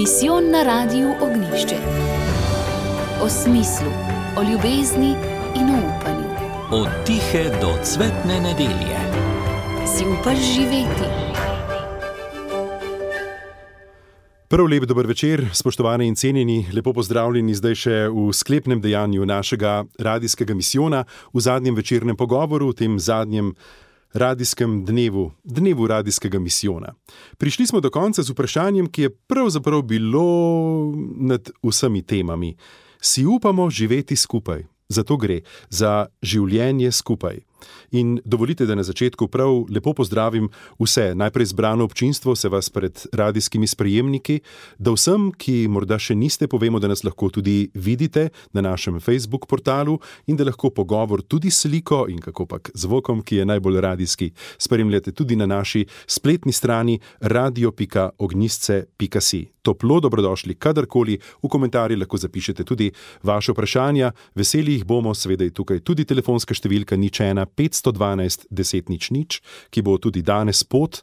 Misijon na radiju Ognišče. O smislu, o ljubezni in o upanju. Od tihe do cvetne nedelje. Si upaš živeti? Prav lep dober večer, spoštovane in cenjeni, lepo pozdravljeni zdaj še v sklepnem dejanju našega radijskega misijona, v zadnjem večernem pogovoru, v tem zadnjem radijskem dnevu, dnevu radijskega misijona. Prišli smo do konca z vprašanjem, ki je pravzaprav bilo nad vsemi temami. Si upamo živeti skupaj? Zato gre za življenje skupaj. In dovolite, da na začetku prav lepo pozdravim vse, najprej zbrano občinstvo, se vas pred radijskimi sprejemniki, da vsem, ki morda še niste, povemo, da nas lahko tudi vidite na našem Facebook portalu in da lahko pogovor tudi sliko in kako pač zvokom, ki je najbolj radijski, spremljate tudi na naši spletni strani radio.ognisce.si. Toplo dobrodošli, kadarkoli. V komentarjih lahko zapišete tudi vaše vprašanja, veseli jih bomo, seveda je tukaj tudi telefonska številka nič ena 512 10 nič nič, ki bo tudi danes pot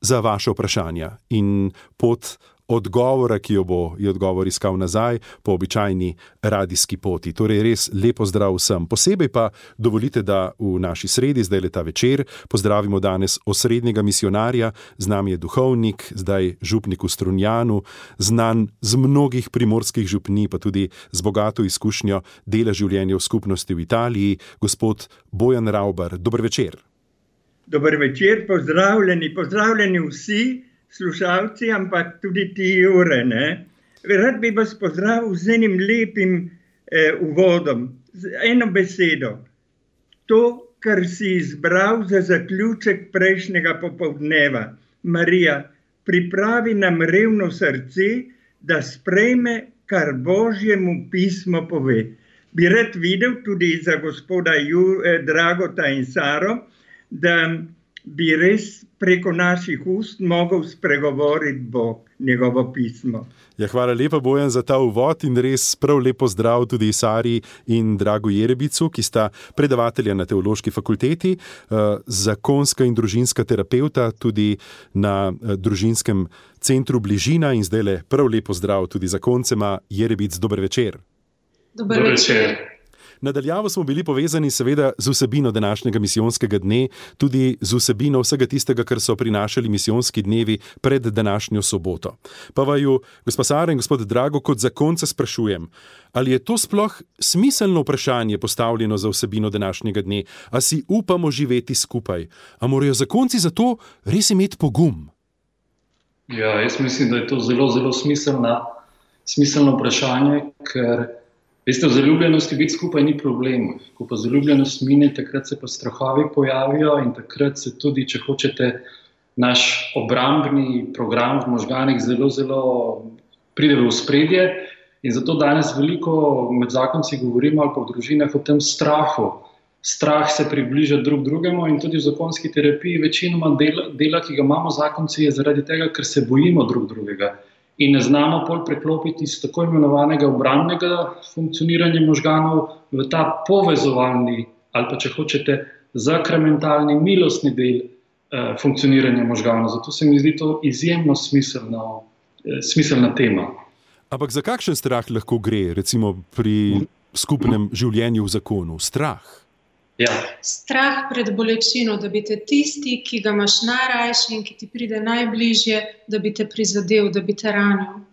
za vaše vprašanja. In pot odgovora, ki jo bo odgovor iskal nazaj po običajni radijski poti. Torej, res lepo zdrav vsem. Posebej pa dovolite, da v naši sredi, zdaj leta večer, pozdravimo danes osrednjega misionarja, z nami je duhovnik, zdaj župnik v Strunjanu, znan z mnogih primorskih župni, pa tudi z bogato izkušnjo dela življenja v skupnosti v Italiji, gospod Bojan Rauber. Dober večer. Dober večer, pozdravljeni, pozdravljeni vsi slušalci, ampak tudi ti, Jure. Ne? Rad bi vas pozdravil z enim lepim eh, uvodom, z eno besedo. To, kar si izbral za zaključek prejšnjega popoldneva, Marija, pripravi nam revno srce, da sprejme, kar Božjemu pismo pove. Bi rad videl tudi za gospoda Ju, eh, Dragota in Saro, da bi res preko naših ust mogel spregovoriti Bog, njegovo pismo. Ja, hvala lepa, Bojan, za ta uvod in res prav lepo zdrav tudi Sari in Drago Jerebicu, ki sta predavatelja na teološki fakulteti, uh, zakonska in družinska terapeuta tudi na uh, družinskem centru Bližina in zdaj le prav lepo zdrav tudi zakoncema Jerebic. Dober večer. Dober večer. Nadaljavo smo bili povezani, seveda, z vsebino današnjega misijonskega dne, tudi z vsebino vsega tistega, kar so prinašali misijonski dnevi pred današnjo soboto. Pa vaju, gospod Sara in gospod Drago, kot zakonca sprašujem, ali je to sploh smiselno vprašanje postavljeno za vsebino današnjega dne, ali si upamo živeti skupaj, ali morajo zakonci za to res imeti pogum? Ja, jaz mislim, da je to zelo, zelo smiselna, smiselno vprašanje, ker. Veste, v zaljubljenosti biti skupaj ni problem. Ko pa zaljubljenost mine, takrat se pa strahovi pojavijo in takrat se tudi, če hočete, naš obrambni program v možganih zelo, zelo pride v spredje. In zato danes veliko med zakonci govorimo ali pa v družinah o tem strahu. Strah se približa drug drugemu in tudi v zakonski terapiji večinoma dela, dela ki ga imamo zakonci, je zaradi tega, ker se bojimo drug drugega in ne znamo pol preklopiti iz tako imenovanega obrambnega funkcioniranja možganov v ta povezovalni ali pa če hočete zakramentalni, milostni del eh, funkcioniranja možganov. Zato se mi zdi to izjemno smiselno, eh, smiselna tema. Ampak za kakšen strah lahko gre, recimo pri skupnem življenju v zakonu? Strah. Ja. Strah pred bolečino, da bi te tisti, ki ga imaš najrajši in ki ti pride najbližje, da bi te prizadel, da bi te ranil.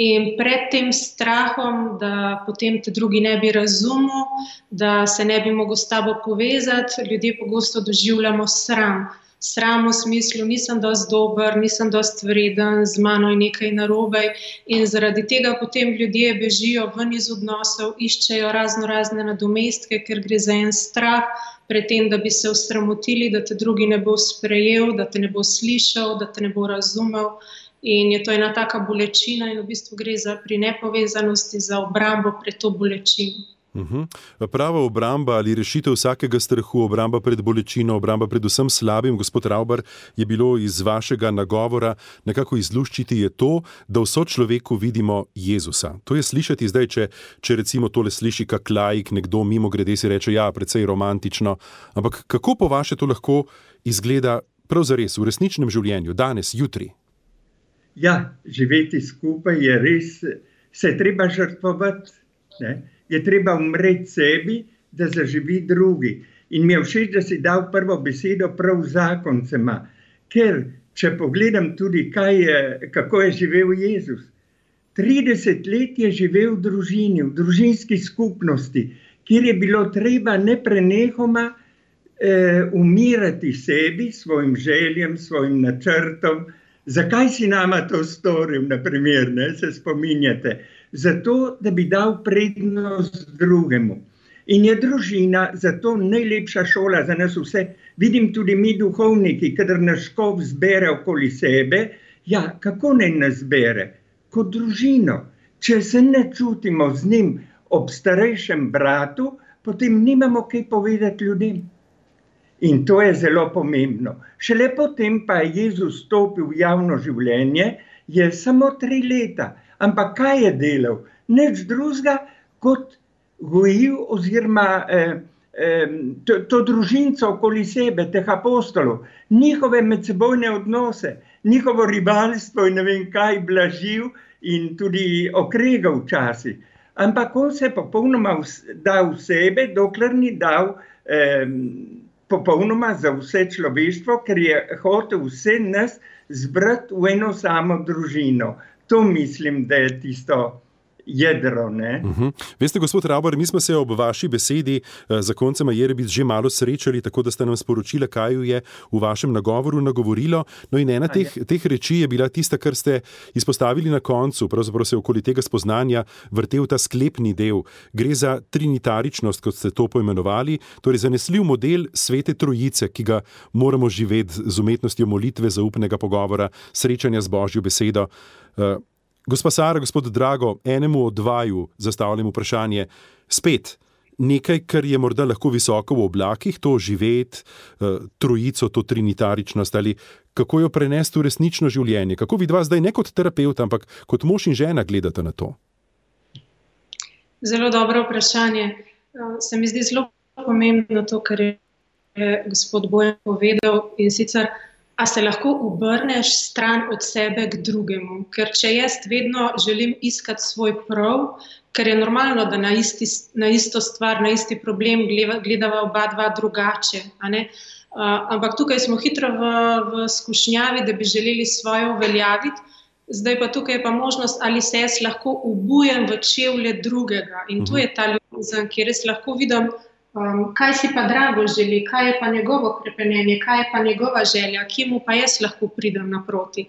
In pred tem strahom, da potem te drugi ne bi razumel, da se ne bi mogel s tabo povezati, ljudje pogosto doživljamo sram sram v smislu, nisem dovolj dober, nisem dovolj vreden, z mano je nekaj narobe. In zaradi tega potem ljudje bežijo ven iz odnosov, iščejo razno razne nadomestke, ker gre za en strah. Pred tem, da bi se ustramotili, da te drugi ne bo sprejel, da te ne bo slišal, da te ne bo razumel. In je to ena taka bolečina, in v bistvu gre za pri nepovezanosti, za obrambo pred to bolečino. Uhum. Prava obramba ali rešitev vsakega strahu, obramba pred bolečino, obramba pred vsem slabim, gospod Rauber, je bilo iz vašega nagovora nekako izluščiti, je to, da vso človeku vidimo Jezusa. To je slišati zdaj, če, če recimo tole sliši kak lajk, nekdo mimo grede si reče: Ja, precej romantično. Ampak kako po vaše to lahko izgleda prav zares v resničnem življenju, danes, jutri? ja, živeti skupaj je res, se treba žrtvovati, ne? Je treba umreti sebi, da zaživi drugi. In mi je všeč, da si dal prvo besedo prav zakoncema, ker če pogledam tudi, je, kako je živel Jezus. 30 let je živel v družini, v družinski skupnosti, kjer je bilo treba neprenehoma eh, umirati sebi, svojim željem, svojim načrtom. Zakaj si nama to storil, naprimer, ne, se spominjate? Zato, da bi dal prednost drugemu. In je družina zato najlepša šola za nas vse. Vidim tudi mi, duhovniki, kater nas škov zbere okoli sebe. Ja, kako naj nas zbere? Kot družino. Če se ne čutimo z njim ob starejšem bratu, potem nimamo kaj povedati ljudem. In to je zelo pomembno. Šele potem pa je Jezus stopil v javno življenje, je samo tri leta. Ampak kaj je delal? Nič drugega kot gojil, oziroma eh, eh, to, to družinco okoli sebe, teh apostolov, njihove medsebojne odnose, njihovo rivalstvo in ne vem kaj, blažil in tudi okregal včasih. Ampak on se je popolnoma dal sebe, dokler ni dal eh, popolnoma za vse človeštvo, ker je hotel vse nas zbrati v eno samo družino. To mislim, da je tisto jedro. Uh mhm. -huh. Veste, gospod Rabor, mi smo se ob vaši besedi uh, za koncem Jerebic že malo srečali, tako da ste nam sporočili, kaj je v vašem nagovoru nagovorilo. No, in ena teh, teh reči je bila tista, kar ste izpostavili na koncu, pravzaprav se okoli tega spoznanja vrtel ta sklepni del. Gre za trinitaričnost, kot ste to poimenovali, torej zanesljiv model svete trojice, ki ga moramo živeti z umetnostjo molitve, zaupnega pogovora, srečanja z božjo besedo. Gospa Sara, gospod Drago, enemu od dvaju zastavljam vprašanje. Spet nekaj, kar je morda lahko visoko v oblakih, to živeti, uh, trojico, to trinitaričnost ali kako jo prenesti v resnično življenje. Kako vi dva zdaj ne kot terapeut, ampak kot mož in žena gledate na to? Zelo dobro vprašanje. Uh, se mi zdi zelo pomembno to, kar je gospod Bojan povedal in sicer a se lahko obrneš stran od sebe k drugemu. Ker če jaz vedno želim iskati svoj prav, ker je normalno, da na, isti, na isto stvar, na isti problem gledava oba dva drugače. Uh, ampak tukaj smo hitro v, v skušnjavi, da bi želeli svoje uveljaviti. Zdaj pa tukaj je pa možnost, ali se jaz lahko obujem v čevlje drugega. In tu mhm. je ta ljubezen, kjer res lahko vidim, um, kaj si pa drago želi, kaj je pa njegovo krepenje, kaj je pa njegova želja, ki mu pa jaz lahko pridem naproti.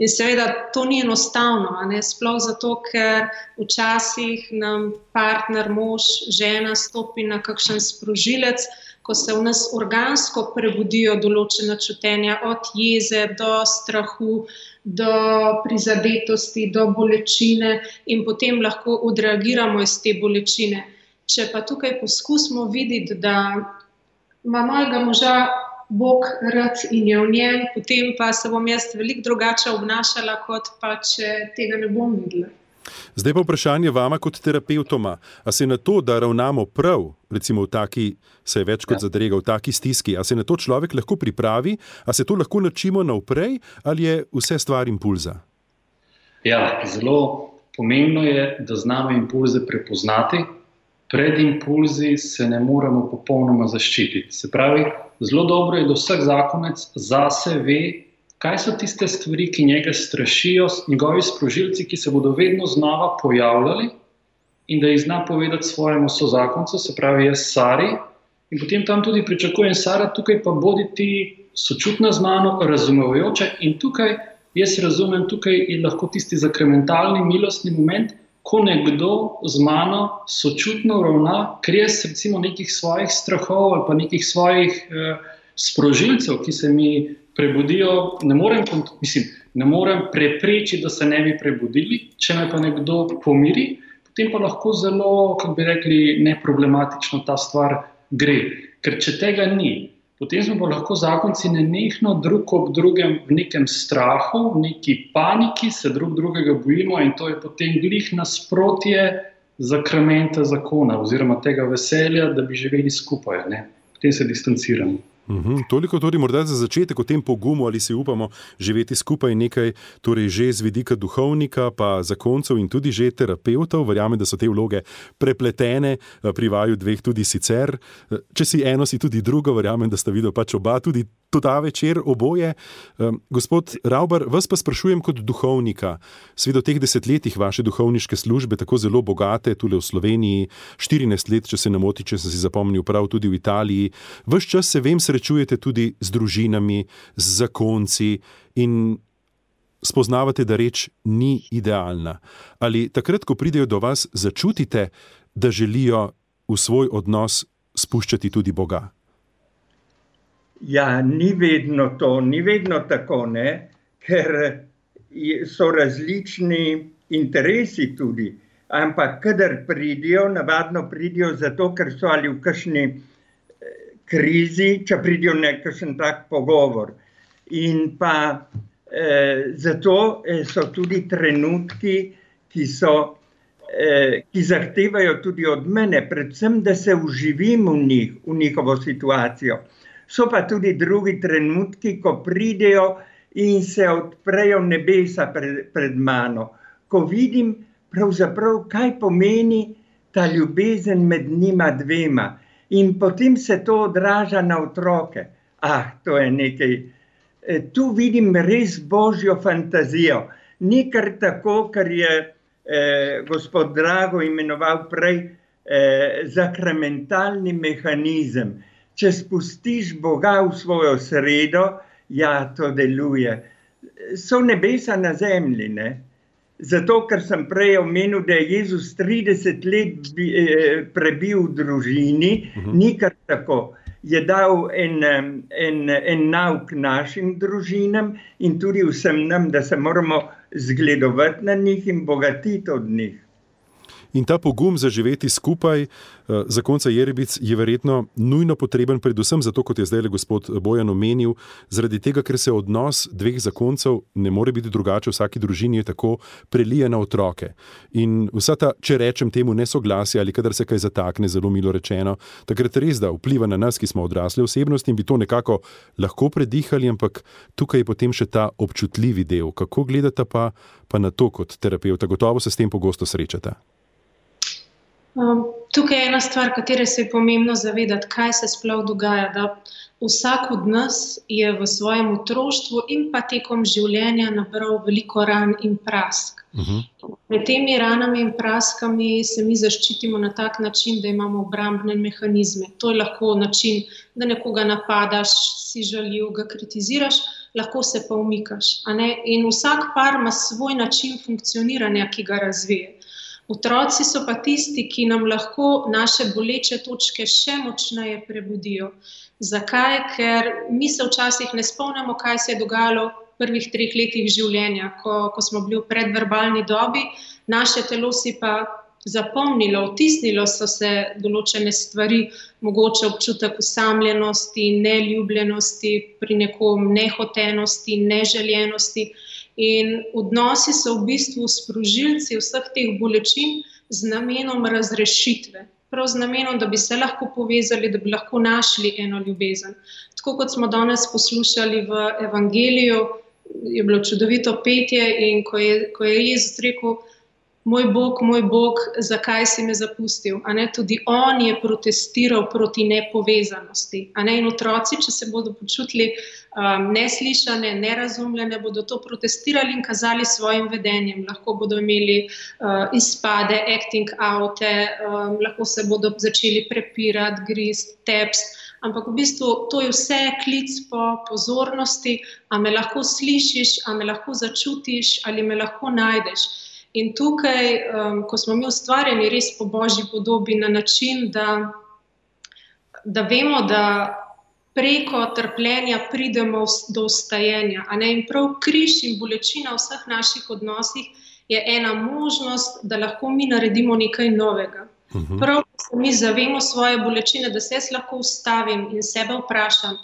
In seveda to ni enostavno, sploh zato, ker včasih nam partner, mož, žena stopi na kakšen sprožilec, ko se v nas organsko prebudijo določena čutenja, od jeze do strahu, do prizadetosti, do bolečine, in potem lahko odreagiramo iz te bolečine. Če pa tukaj poskusimo videti, da ima mojega moža Bog rad in je v njem, potem pa se bom jaz veliko drugače obnašala, kot pa če tega ne bom videla. Zdaj pa vprašanje vama kot terapeutoma. A se na to, da ravnamo prav, recimo v taki, se je več kot ja. zadrega, v taki stiski, a se na to človek lahko pripravi, a se to lahko načimo naprej, ali je vse stvar impulza? Ja, zelo pomembno je, da znamo impulze prepoznati, pred impulzi se ne moremo popolnoma zaščititi. Se pravi, zelo dobro je, da vsak zakonec zase ve, kaj so tiste stvari, ki njega strašijo, njegovi sprožilci, ki se bodo vedno znova pojavljali in da jih zna povedati svojemu sozakoncu, se pravi, jaz Sari. In potem tam tudi pričakujem, Sara, tukaj pa bodi ti sočutna z mano, razumevajoča in tukaj jaz razumem, tukaj je lahko tisti zakramentalni, milostni moment, ko nekdo z mano sočutno ravna, ker jaz recimo nekih svojih strahov ali pa nekih svojih eh, sprožilcev, ki se mi prebudijo, ne morem, mislim, ne morem preprečiti, da se ne bi prebudili, če me pa nekdo pomiri, potem pa lahko zelo, kako bi rekli, neproblematično ta stvar gre. Ker če tega ni, potem smo lahko zakonci nenehno drug ob drugem v nekem strahu, v neki paniki, se drug drugega bojimo in to je potem glih nasprotje zakramenta zakona oziroma tega veselja, da bi živeli skupaj. Ne? Potem se distanciramo. Uhum, toliko torej morda za začetek o tem pogumu, ali si upamo živeti skupaj nekaj, torej že z vidika duhovnika, pa zakoncev in tudi že terapeutov. Verjamem, da so te vloge prepletene, eh, pri vaju dveh tudi sicer. Eh, če si eno, si tudi drugo, verjamem, da sta videla pač oba tudi ta večer oboje. Gospod Rauber, vas pa sprašujem kot duhovnika. Svet v teh desetletjih vaše duhovniške službe, tako zelo bogate, tudi v Sloveniji, 14 let, če se ne moti, če sem si zapomnil, prav tudi v Italiji. Ves čas se vem, srečujete tudi z družinami, z zakonci in spoznavate, da reč ni idealna. Ali takrat, ko pridejo do vas, začutite, da želijo v svoj odnos spuščati tudi Boga? Ja, ni vedno to, ni vedno tako, ne? ker so različni interesi tudi. Ampak, kadar pridijo, navadno pridijo zato, ker so ali v kakšni krizi, če pridijo nekakšen tak pogovor. In pa eh, zato eh, so tudi trenutki, ki, so, eh, ki zahtevajo tudi od mene, predvsem, da se uživim v njih, v njihovo situacijo. So pa tudi drugi trenutki, ko pridejo in se odprejo nebesa pred, pred mano, ko vidim, kaj pomeni ta ljubezen med njima dvema in potem se to odraža na otroke. Ah, to je nekaj. E, tu vidim res božjo fantazijo. Ni kar tako, kar je eh, gospod Drago imenoval prej eh, zakramentalni mehanizem. Če spustiš Boga v svojo sredo, ja, to deluje. So nebesa na zemlji. Ne? Zato, ker sem prej omenil, da je Jezus 30 let bi, eh, prebil v družini, uh mhm. -huh. ni kar tako. Je dal en, en, en nauk našim družinam in tudi vsem nam, da se moramo zgledovati na njih in bogatiti od njih. In ta pogum za živeti skupaj, eh, za konca Jerebic, je verjetno nujno potreben, predvsem zato, kot je zdaj le gospod Bojan omenil, zaradi tega, ker se odnos dveh zakoncev ne more biti drugače, v vsaki družini je tako prelije na otroke. In vsa ta, če rečem temu, nesoglasje ali kadar se kaj zatakne, zelo milo rečeno, takrat res da vpliva na nas, ki smo odrasli osebnosti in bi to nekako lahko predihali, ampak tukaj je potem še ta občutljivi del. Kako gledate pa, pa na to kot terapeuta? Gotovo se s tem pogosto srečate. Um, tukaj je ena stvar, katero se je pomembno zavedati, kaj se sploh dogaja. Da vsak od nas je v svojem otroštvu in pa tekom življenja nabral veliko ran in prask. Uh mhm. -huh. Med temi ranami in praskami se mi zaščitimo na tak način, da imamo obrambne mehanizme. To je lahko način, da nekoga napadaš, si želijo, ga kritiziraš, lahko se pa umikaš. In vsak par ima svoj način funkcioniranja, ki ga razvije. Otroci so pa tisti, ki nam lahko naše boleče točke še močneje prebudijo. Zakaj? Ker mi se včasih ne spomnimo, kaj se je dogajalo v prvih treh letih življenja, ko, ko smo bili v predverbalni dobi, naše telo si pa zapomnilo, vtisnilo so se določene stvari, mogoče občutek usamljenosti, neljubljenosti, pri nekom nehotenosti, neželjenosti. In odnosi so v bistvu sprožilci vseh teh bolečin z namenom razrešitve, prav z namenom, da bi se lahko povezali, da bi lahko našli eno ljubezen. Tako kot smo danes poslušali v Evangeliju, je bilo čudovito petje in ko je, ko je Jezus rekel, moj Bog, moj Bog, zakaj si me zapustil? Tudi on je protestiral proti nepovezanosti. Ne? In otroci, če se bodo počutili um, neslišane, nerazumljene, bodo to protestirali in kazali svojim vedenjem. Lahko bodo imeli uh, izpade, acting out, um, lahko se bodo začeli prepirati, grist, tepst. Ampak v bistvu to je vse klic po pozornosti, a me lahko slišiš, a me lahko začutiš, ali me lahko najdeš. In tukaj, um, ko smo mi ustvarjeni res po božji podobi na način, da, da vemo, da preko trpljenja pridemo do ustajenja. In prav križ in bolečina v vseh naših odnosih je ena možnost, da lahko mi naredimo nekaj novega. Mhm. Prav, da mi zavemo svoje bolečine, da se jaz lahko ustavim in sebe vprašam,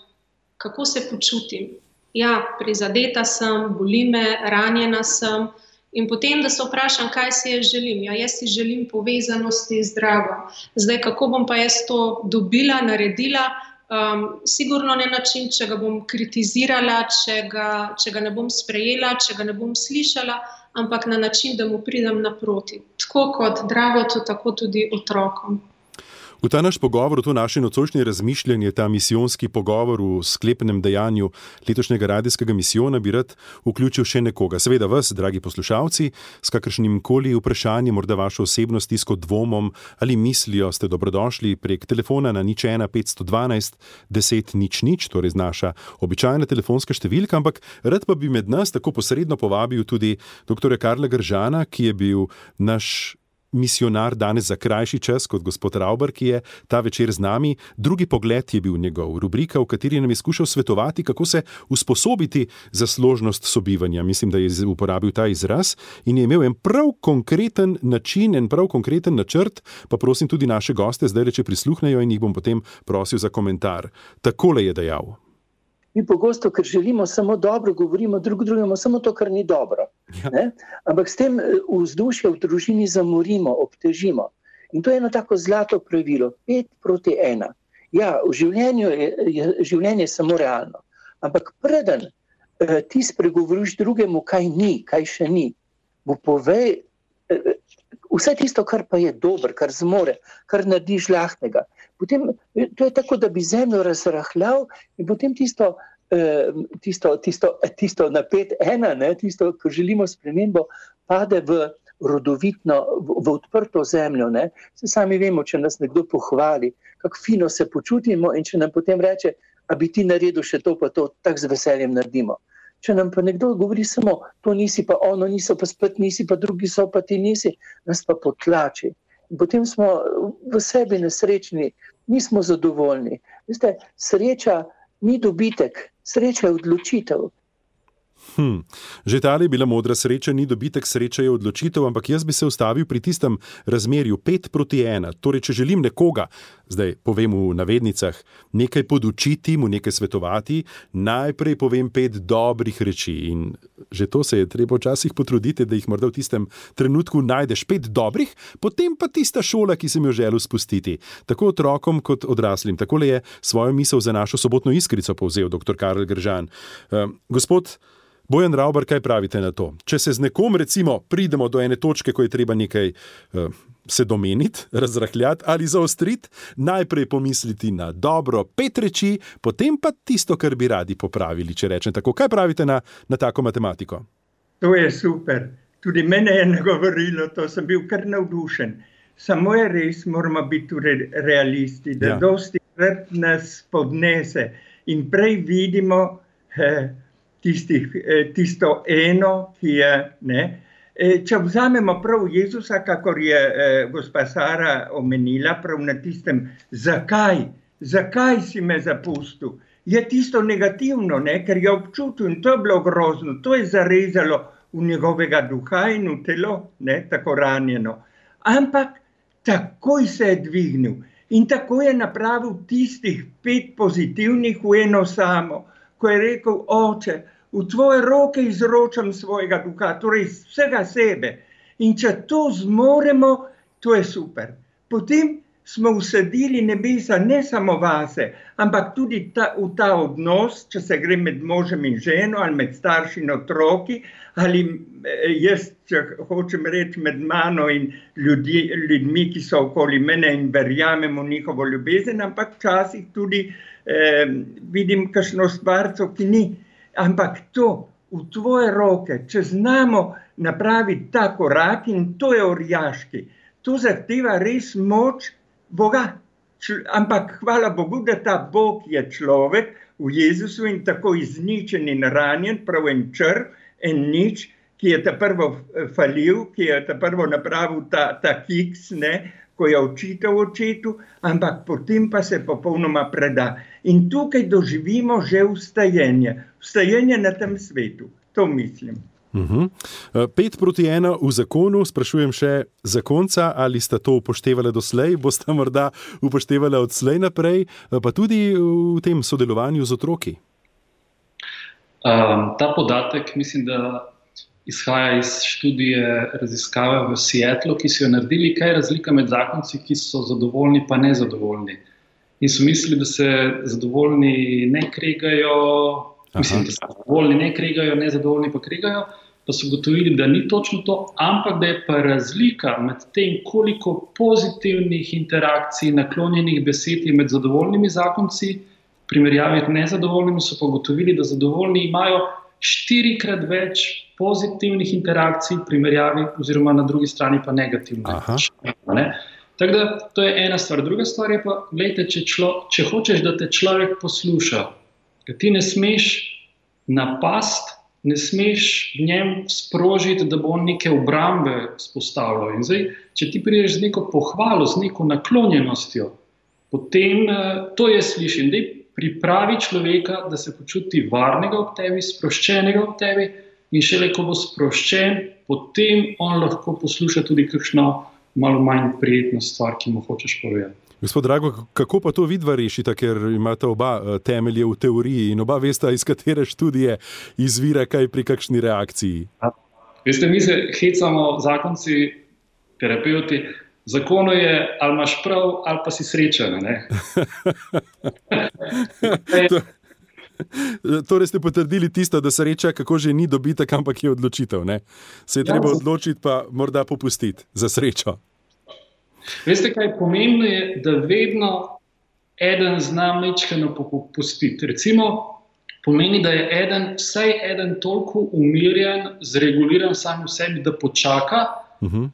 kako se počutim. Ja, prizadeta sem, boli me, ranjena sem. In potem, da se vprašam, kaj si jaz želim. Ja, jaz si želim povezanosti z drago. Zdaj, kako bom pa jaz to dobila, naredila, Um, sigurno ne način, če ga bom kritizirala, če ga, če ga ne bom sprejela, če ga ne bom slišala, ampak na način, da mu pridem naproti. Tako kot Dragotu, tako tudi otrokom. V ta naš pogovor, v to naše nocojšnje razmišljanje, ta misijonski pogovor v sklepnem dejanju letošnjega radijskega misijona, bi rad vključil še nekoga. Seveda vas, dragi poslušalci, s kakršnim koli vprašanjem, morda vašo osebnost, tisko dvomom ali mislijo, ste dobrodošli prek telefona na nič 1 512 10 nič nič, torej znaša običajna telefonska številka, ampak rad pa bi med nas tako posredno povabil tudi dr. Karla Gržana, ki je bil naš misionar danes za krajši čas kot gospod Rauber, ki je ta večer z nami. Drugi pogled je bil njegov, rubrika, v kateri nam je skušal svetovati, kako se usposobiti za složnost sobivanja. Mislim, da je uporabil ta izraz in je imel en prav konkreten način, en prav konkreten načrt. Pa prosim tudi naše goste, zdaj reče prisluhnejo in jih bom potem prosil za komentar. Takole je dejal. Mi pogosto, ker želimo samo dobro, govorimo drug drugemu, samo to, kar ni dobro. Ja. Ampak s tem eh, vzdušje v družini zamorimo, obtežimo. In to je eno tako zlato pravilo, pet proti ena. Ja, v življenju je, je življenje samo realno. Ampak preden eh, ti spregovoriš drugemu, kaj ni, kaj še ni, mu povej eh, vse tisto, kar pa je dobro, kar zmore, kar narediš lahkega potem to je tako, da bi zemljo razrahljal in potem tisto, eh, tisto, tisto, tisto napet ena, ne, tisto, ko želimo spremembo, pade v rodovitno, v, v odprto zemljo. Se sami vemo, če nas nekdo pohvali, kako fino se počutimo in če nam potem reče, a bi ti naredil še to, pa to tako z veseljem naredimo. Če nam pa nekdo govori samo, to nisi, pa ono niso, pa spet nisi, pa drugi so, pa ti nisi, nas pa potlači potem smo v sebi nesrečni, nismo zadovoljni. Veste, sreča ni dobitek, sreča je odločitev. Hm. Že ta je bila modra sreča, ni dobitek, sreča je odločitev, ampak jaz bi se ustavil pri tistem razmerju 5 proti 1. Torej, če želim nekoga, zdaj povem v navednicah, nekaj podučiti, mu nekaj svetovati, najprej povem pet dobrih reči. In že to se je treba včasih potruditi, da jih morda v tistem trenutku najdeš pet dobrih, potem pa tista šola, ki sem jo želel spustiti. Tako otrokom kot odraslim. Tako je svojo misel za našo sobotno iskrico povzel dr. Karl Gržan. Uh, gospod, Bojan Rauber, kaj pravite na to? Če se z nekom, recimo, pridemo do ene točke, ko je treba nekaj uh, se domeniti, razrahljati ali zaostriti, najprej pomisliti na dobro pet reči, potem pa tisto, kar bi radi popravili. Če rečem tako, kaj pravite na, na tako matematiko? To je super. Tudi mene je nagovorilo, to sem bil kar navdušen. Samo je res, moramo biti re, realisti, da ja. dosti krat nas podnese in prej vidimo. Eh, tistih, eh, tisto eno, ki je. Ne, eh, Če vzamemo prav Jezusa, kako je eh, gospa Sara omenila, prav na tistem, zakaj, zakaj si me zapustil, je tisto negativno, ne, ker je občutil in to je bilo grozno, to je zarezalo v njegovega duha in v telo, ne, tako ranjeno. Ampak takoj se je dvignil in tako je napravil tistih pet pozitivnih v eno samo ko je rekel: Oče, v tvoje roke izročam svojega duha, torej vsega sebe. In če to zmoremo, to je super. Potem smo usedili nebesa ne samo vase, ampak tudi ta, v ta odnos, če se gre med možem in ženo, ali med starši in otroki, ali eh, jaz, če hočem reči, med mano in ljudi, ljudmi, ki so okoli mene in verjamemo njihovo ljubezen, ampak včasih tudi eh, vidim kakšno stvar, ki ni. Ampak to v tvoje roke, če znamo napraviti ta korak in to je orjaški, to zahteva res moč. Boga. Ampak hvala Bogu, da ta Bog je človek v Jezusu in tako izničen in ranjen, prav en črv, en nič, ki je ta prvo falil, ki je ta prvo napravil ta, ta kiks, ne, ko je očital očetu, ampak potem pa se popolnoma preda. In tukaj doživimo že ustajenje, ustajenje na tem svetu. To mislim. Uh -huh. Pet proti ena v zakonu, sprašujem še zakonca, ali ste to upoštevali doslej, boste morda upoštevali odslej naprej, eh, pa tudi v tem sodelovanju z otroki. Um, ta podatek mislim, da izhaja iz študije raziskave v Seattlu, ki so jo naredili, kaj je razlika med zakonci, ki so zadovoljni in nezadovoljni. In so mislili, da se zadovoljni ne kregajo, mislim, da se zadovoljni ne kregajo, nezadovoljni pa kregajo. Pa so ugotovili, da ni točno to, ampak da je pa razlika med tem, koliko pozitivnih interakcij, naklonjenih besed je med zadovoljnimi zakonci, primerjavi z nezadovoljnimi, so pa ugotovili, da zadovoljni imajo štirikrat več pozitivnih interakcij, primerjavi, oziroma na drugi strani pa negativne. Ne? Tako da to je ena stvar. Druga stvar je pa, gledajte, če, člo, če hočeš, da te človek posluša, da ti ne smeš napast, ne smeš v njem sprožiti, da bo on neke obrambe spostavljal. In zdaj, če ti prideš z neko pohvalo, z neko naklonjenostjo, potem eh, to je slišim. Dej pripravi človeka, da se počuti varnega ob tebi, sproščenega ob tebi, in šele ko bo sproščen, potem on lahko posluša tudi kakšno malo manj prijetna stvar, ki mu hočeš povedati. Gospod Drago, kako pa to vidva rešita, ker imata oba eh, temelje v teoriji in oba veste, iz katere študije izvira kaj pri kakšni reakciji? Veste, mi se hecamo, zakonci, terapeuti. Zakon je, ali imaš prav, ali pa si srečen. Torej ste potrdili tisto, da sreča, kako že ni dobitek, ampak je odločitev. Ne? Se je ja, treba odločiti, pa morda popustiti za srečo. Veste, kaj pomembno je, da vedno eden zna mečkano popustiti. Recimo, pomeni, da je eden, vsaj eden toliko umirjen, zreguliran sam v sebi, da počaka. Uh mhm. -huh.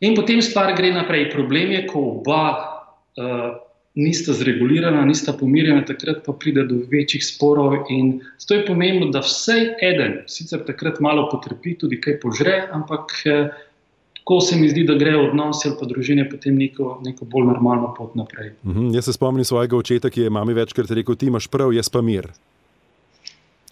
In potem stvar gre naprej. Problem je, ko oba. Uh, nista zregulirana, nista pomirjena, takrat pa pride do večjih sporov. In zato je pomembno, da vsaj eden, sicer takrat malo potrpi, tudi kaj požre, ampak eh, ko se mi zdi, da gre odnosi ali pa družine potem neko, neko bolj normalno pot naprej. Mhm, jaz se spomnim svojega očeta, ki je mami večkrat rekel: Ti imaš prav, jaz pa mir.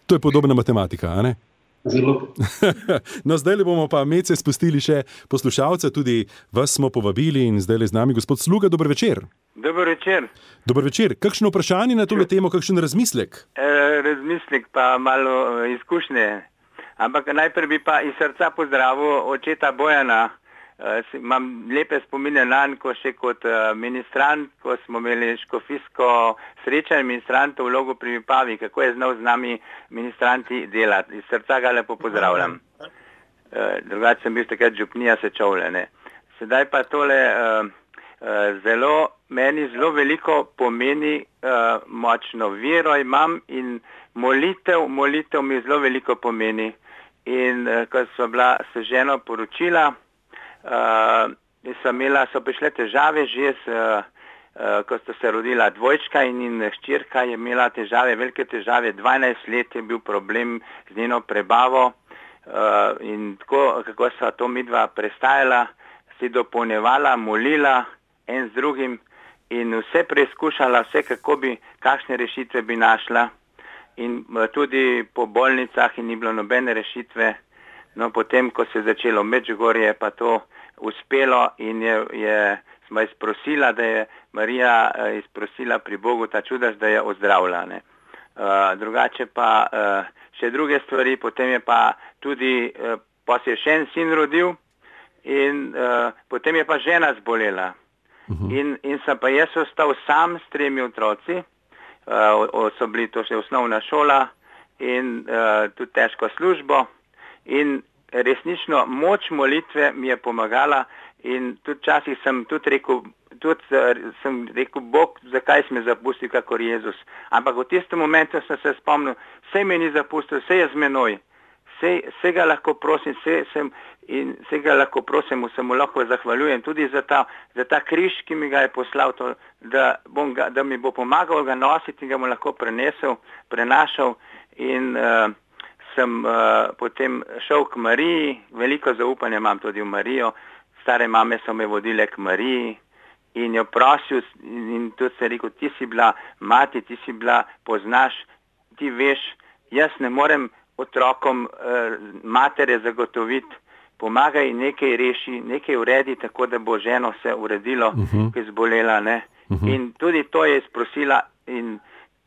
To je podobna matematika, a ne? no, zdaj bomo pa medse spustili še poslušalce, tudi vas smo povabili in zdaj le z nami gospod Sluga. Dober večer. Dober večer. Dober večer. Kakšno vprašanje na to temo, kakšen razmislek? E, razmislek pa malo e, izkušnje. Ampak najprej bi pa iz srca pozdravil očeta Bojana. Uh, imam lepe spomine na njega, ko še kot uh, ministrant, ko smo imeli škofijsko srečanje ministrantov v logu pri Pavi, kako je znal z nami ministranti delati. Iz srca ga lepo pozdravljam. Uh, drugače sem bil takrat župnija sečovljene. Sedaj pa tole uh, zelo, meni zelo veliko pomeni uh, močno vero imam in molitev, molitev mi zelo veliko pomeni. In uh, ko so bila seženo poročila, uh, so, imela, so prišle težave že, s, uh, uh, ko sta se rodila dvojčka in, in ščirka je imela težave, velike težave, 12 let je bil problem z njeno prebavo uh, in tako, kako so to midva prestajala, si dopolnevala, molila en z drugim in vse preizkušala, vse kako bi, kakšne rešitve bi našla. In tudi po bolnicah in ni bilo nobene rešitve. No, potem, ko se je začelo Međugorje, pa to uspelo in je, je smo izprosila, da je Marija uh, izprosila pri Bogu ta čudaž, da je ozdravljena. Uh, drugače pa uh, še druge stvari, potem je pa tudi, uh, pa se je še en sin rodil in uh, potem je pa žena zbolela. Uh mhm. in, in sem pa jaz ostal sam s tremi otroci, uh, so bili to še osnovna šola in uh, tudi težko službo. In resnično moč molitve mi je pomagala in tudi včasih sem tudi rekel, tudi sem rekel, Bog, zakaj si me zapustil, kakor Jezus. Ampak v tistem momentu sem se spomnil, vse me ni zapustil, vse je z menoj. Vse ga lahko prosim, vse sem in vse ga lahko prosim, se mu lahko zahvaljujem tudi za ta, za ta križ, ki mi ga je poslal, to, da, ga, da mi bo pomagal ga nositi in ga mu lahko prenesel, prenašal. In, uh, sem uh, potem šel k Mariji, veliko zaupanja imam tudi v Marijo, stare mame so me vodile k Mariji in jo prosil in, tudi se rekel, ti si bila mati, ti si bila, poznaš, ti veš, jaz ne morem otrokom uh, matere zagotoviti, pomagaj nekaj reši, nekaj uredi, tako da bo ženo se uredilo, uh mhm. -huh. ki je zbolela. Uh mhm. -huh. In tudi to je izprosila in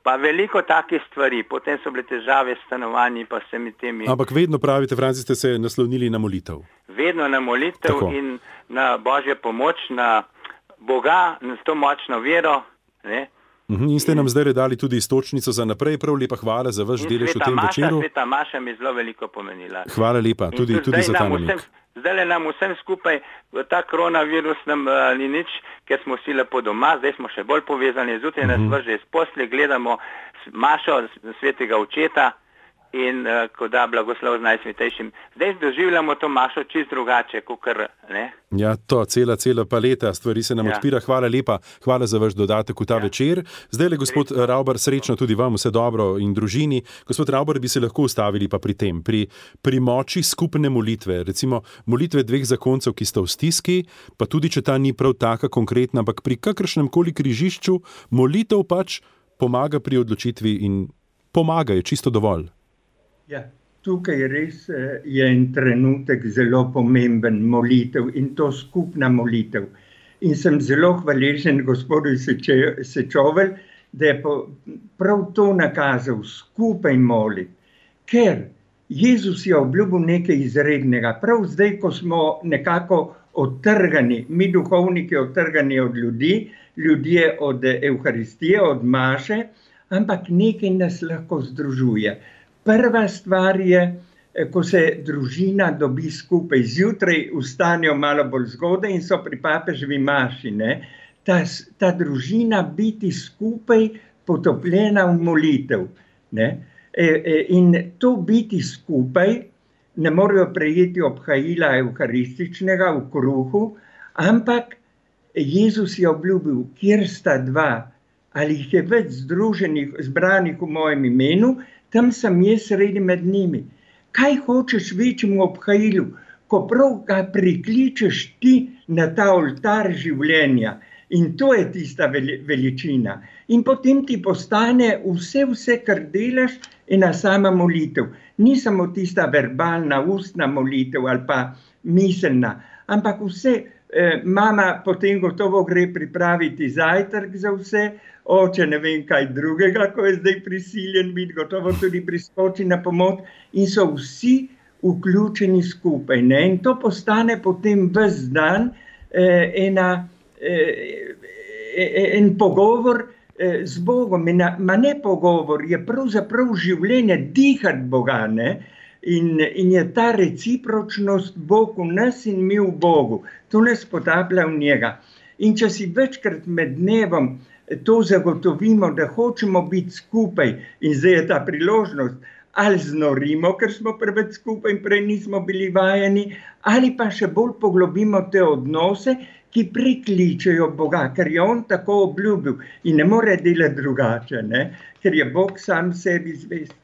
Pa veliko takih stvari, potem so bile težave s stanovanji, pa se mi temi. Ampak vedno pravite, Franci, ste se naslonili na molitev. Vedno na molitev Tako. in na božjo pomoč, na Boga, na to močno vero. Ne? Mhm, in ste nam zdaj dali tudi istočnico za naprej. Prav lepa hvala za vaš delež v tem Maša, večeru. Sveta Maša mi zelo veliko pomenila. Hvala lepa, tudi, In tudi za ta nam namig. vsem- Zdaj nam vsem skupaj ta koronavirus nam uh, ni nič, ker smo vsi lepo doma, zdaj smo še bolj povezani, zjutraj nas Mhm. vrže iz posle, gledamo Mašo, svetega očeta in uh, ko da blagoslov z najsvetejšim. Zdaj doživljamo to Mašo čist drugače, kot kar ne. Ja, to cela, cela paleta stvari se nam Ja. odpira. Hvala lepa, hvala za vaš dodatek v ta ja. večer. Zdaj le, gospod Rauber, srečno tudi vam, vse dobro in družini. Gospod Rauber, bi se lahko ustavili pa pri tem, pri, pri moči skupne molitve, recimo molitve dveh zakoncev, ki sta v stiski, pa tudi če ta ni prav taka konkretna, ampak pri kakršnem koli križišču molitev pač pomaga pri odločitvi in pomaga, je čisto dovolj. Ja, tukaj res eh, je en trenutek zelo pomemben molitev in to skupna molitev. In sem zelo hvaležen gospodu Seče- Sečovel, da je prav to nakazal, skupaj moliti. Ker Jezus je obljubil nekaj izrednega. Prav zdaj, ko smo nekako odtrgani, mi duhovniki odtrgani od ljudi, ljudje od Evharistije, od Maše, ampak nekaj nas lahko združuje. Prva stvar je, eh, ko se družina dobi skupaj, zjutraj vstanejo malo bolj zgodaj in so pri papeževi maši. Ne? Ta, ta družina biti skupaj potopljena v molitev. Ne? E, e, in to biti skupaj, ne morejo prejeti obhajila evharističnega v kruhu, ampak Jezus je obljubil, kjer sta dva ali jih je več združenih, zbranih v mojem imenu, tam sem jaz sredi med njimi. Kaj hočeš večjemu obhajilu, ko prav ga prikličeš ti na ta oltar življenja? In to je tista veli- veličina. In potem ti postane vse, vse, kar delaš, ena sama molitev. Ni samo tista verbalna, ustna molitev ali pa miselna, ampak vse. Eh, Mama potem gotovo gre pripraviti zajtrk za vse, oče ne vem kaj drugega, ko je zdaj prisiljen biti, gotovo tudi priskoči na pomoč in so vsi vključeni skupaj. Ne? In to postane potem ves dan eh, ena, eh, eh, en pogovor eh, z Bogom. In, a- Ma ne pogovor, je pravzaprav življenje, dihati Boga. Ne? In, in je ta recipročnost Bog v nas in mi v Bogu, to nas potaplja v njega. In če si večkrat med dnevom to zagotovimo, da hočemo biti skupaj, in zdaj je ta priložnost, ali znorimo, ker smo preveč skupaj in prej nismo bili vajeni, ali pa še bolj poglobimo te odnose, ki prikličejo Boga, ker je On tako obljubil in ne more delati drugače, ne? ker je Bog sam sebi zvest.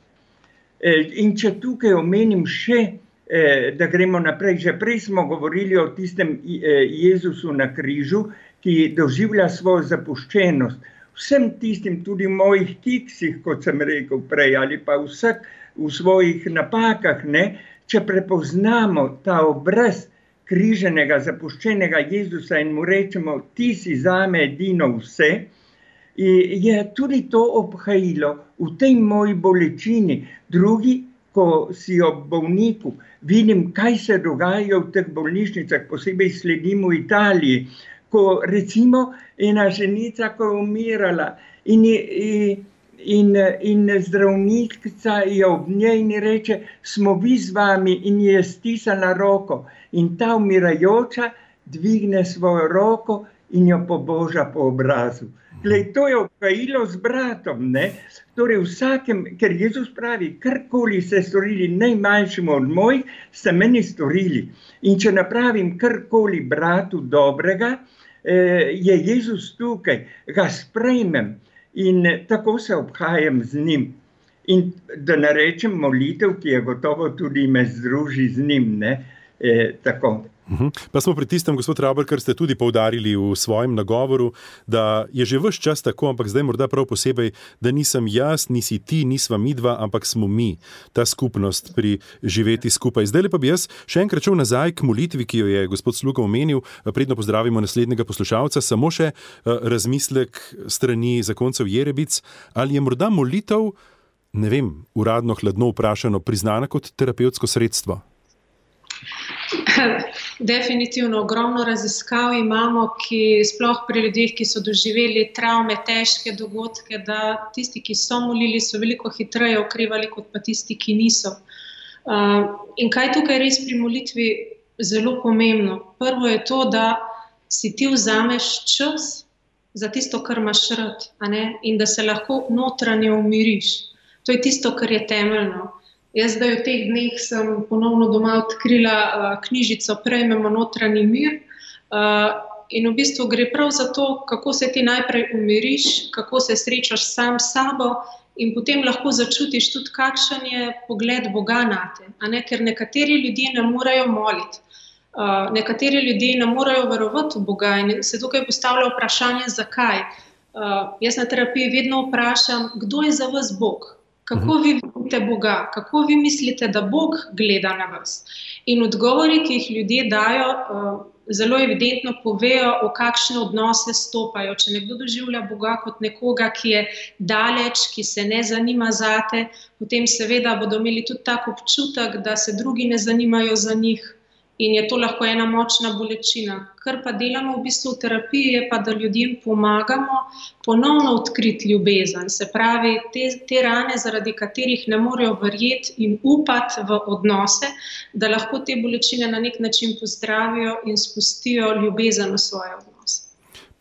Eh, In če tukaj omenim še, eh, da gremo naprej, že prej smo govorili o tistem eh, Jezusu na križu, ki doživlja svojo zapuščenost. Vsem tistim, tudi v mojih kiksih, kot sem rekel prej, ali pa vsak v svojih napakah, ne, če prepoznamo ta obraz križenega, zapuščenega Jezusa in mu rečemo, ti si zame edino vse, je tudi to obhajilo v tej moji bolečini. Drugi, ko si ob bolniku, vidim, kaj se dogaja v teh bolnišnicah, posebej sledim v Italiji, ko recimo ena ženica, ko je umirala in, je- in, in zdravnica je ob njej in reče, smo vi z vami in je stisala roko in ta umirajoča dvigne svojo roko in jo poboža po obrazu. Glej, to je obhajilo z bratom. Ne? Torej, vsakem, ker Jezus pravi, karkoli ste storili najmanjšemu od mojih, ste meni storili. In če napravim karkoli bratu dobrega, je Jezus tukaj, ga sprejmem in eh, tako se obhajam z njim. In da ne rečem molitev, ki je gotovo tudi me združi z njim. Ne? Eh, tako. Mhm. Pa smo pri tistem, gospod Rauber, kar ste tudi poudarili v svojem nagovoru, da je že vse čas tako, ampak zdaj morda prav posebej, da nisem jaz, nisi ti, nisva mi dva, ampak smo mi, ta skupnost pri živeti skupaj. Zdaj pa bi jaz še enkrat šel nazaj k molitvi, ki jo je gospod Sluga omenil, predno pozdravimo naslednjega poslušalca, samo še eh, razmislek strani zakoncev Jerebic, ali je morda molitev, ne vem, uradno hladno vprašano, priznana kot terapevtsko sredstvo. Definitivno ogromno raziskav imamo, ki sploh pri ljudeh, ki so doživeli travme, težke dogodke, da tisti, ki so molili, so veliko hitreje okrevali, kot pa tisti, ki niso. Uh, in kaj tukaj res pri molitvi zelo pomembno? Prvo je to, da si ti vzameš čas za tisto, kar imaš rad, in da se lahko notranje umiriš. To je tisto, kar je temeljno. Jaz zdaj v teh dneh sem ponovno doma odkrila uh, knjižico Prejmemo notranji mir. Uh, in v bistvu gre prav za to, kako se ti najprej umiriš, kako se srečaš sam s sabo, in potem lahko začutiš tudi, kakšen je pogled Boga na te. Ne? Ker nekateri ljudje ne morejo moliti. Uh, nekateri ljudje ne morejo verovati v Boga in se tukaj postavlja vprašanje, zakaj. Uh, jaz na terapiji vedno vprašam, kdo je za vas Bog, Kako vi vidite Boga, kako vi mislite, da Bog gleda na vas? In odgovori, ki jih ljudje dajo, eh, zelo evidentno povejo, v kakšne odnose stopajo. Če nekdo doživlja Boga kot nekoga, ki je daleč, ki se ne zanima za te, potem seveda bodo imeli tudi tak občutek, da se drugi ne zanimajo za njih, in je to lahko ena močna bolečina. Kar pa delamo v bistvu v terapiji, je pa, da ljudem pomagamo ponovno odkriti ljubezen. Se pravi, te, te rane, zaradi katerih ne morejo verjeti in upati v odnose, da lahko te bolečine na nek način pozdravijo in spustijo ljubezen v svoje odnose.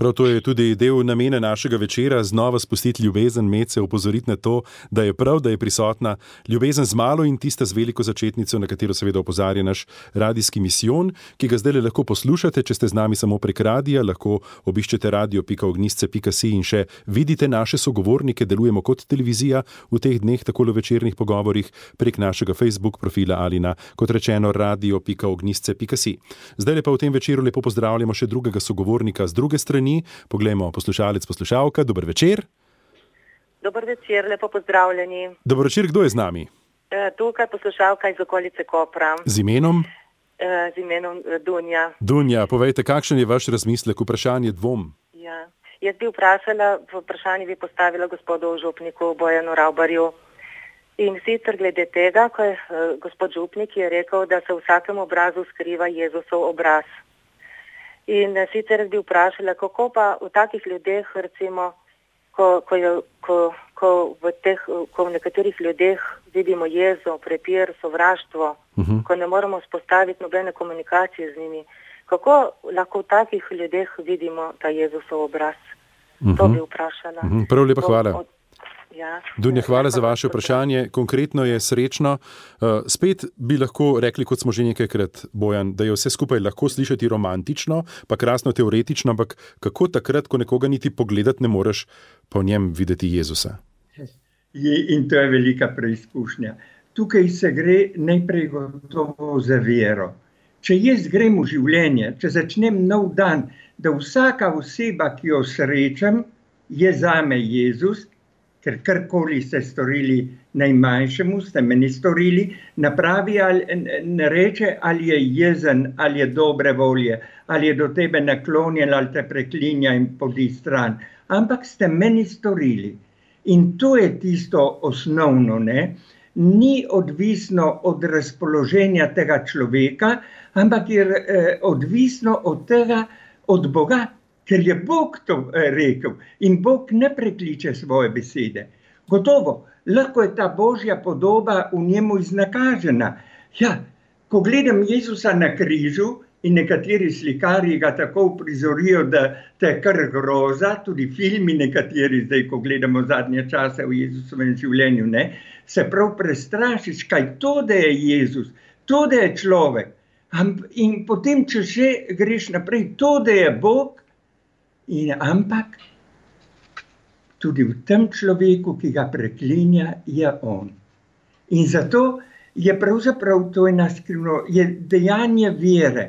Prav to je tudi del namena našega večera, znova spustiti ljubezen, medse upozoriti na to, da je prav, da je prisotna ljubezen z malo in tista z veliko začetnico, na katero seveda opozarja naš radijski misijon, ki ga zdaj lahko poslušate, če ste z nami samo prek radija, lahko obiščete radio.ognisce.si in še vidite naše sogovornike, delujemo kot televizija v teh dneh, tako v večernih pogovorih prek našega Facebook profila ali na, kot rečeno, radio.ognisce.si. Zdaj pa v tem večeru lepo pozdravljamo še drugega sogovornika z druge strani strani. Poglejmo, poslušalec, poslušalka, dober večer. Dober večer, lepo pozdravljeni. Dobro večer, kdo je z nami? E, tukaj poslušalka iz okolice Kopra. Z imenom? E, z imenom e, Dunja. Dunja, povejte, kakšen je vaš razmislek, vprašanje dvom? Ja. Jaz bi vprašala, vprašanje bi postavila gospodu Župniku Bojanu Raubarju. In sicer glede tega, ko je gospod Župnik je rekel, da se v vsakem obrazu skriva Jezusov obraz. In eh, sicer bi vprašala, kako pa v takih ljudeh, recimo, ko, ko, je, ko, ko, v teh, ko v nekaterih ljudeh vidimo jezo, prepir, sovraštvo, uh mhm. -huh. ko ne moremo spostaviti nobene komunikacije z njimi, kako lahko v takih ljudeh vidimo ta Jezusov obraz? Uh -huh. To mhm. bi vprašala. Uh mhm. -huh. Prav lepo, hvala. Od, Ja. Dunja, hvala za vaše vprašanje. Konkretno je srečno. Uh, spet bi lahko rekli, kot smo že nekajkrat, Bojan, da je vse skupaj lahko slišati romantično, pa krasno teoretično, ampak kako takrat, ko nekoga niti pogledati ne moreš, po njem videti Jezusa? In to je velika preizkušnja. Tukaj se gre najprej gotovo za vero. Če jaz grem v življenje, če začnem nov dan, da vsaka oseba, ki jo srečam, je za me Jezus, ker karkoli ste storili najmanjšemu, ste meni storili, napravi ali ne reče, ali je jezen, ali je dobre volje, ali je do tebe naklonjen, ali te preklinja in podi stran. Ampak ste meni storili. In to je tisto osnovno, ne? ni odvisno od razpoloženja tega človeka, ampak je eh, odvisno od tega, od Boga, ker je Bog to eh, rekel in Bog ne prekliče svoje besede. Gotovo, lahko je ta božja podoba v njemu iznakažena. Ja, ko gledam Jezusa na križu in nekateri slikari ga tako uprizorijo, da te kar groza, tudi filmi, nekateri zdaj, ko gledamo zadnje čase v Jezusovem življenju, ne, se prav prestrašiš, kaj to, da je Jezus, to, da je človek. In potem, če že greš naprej, to, da je Bog, In ampak tudi v tem človeku, ki ga preklinja, je on. In zato je pravzaprav to ena skrivno, je dejanje vere.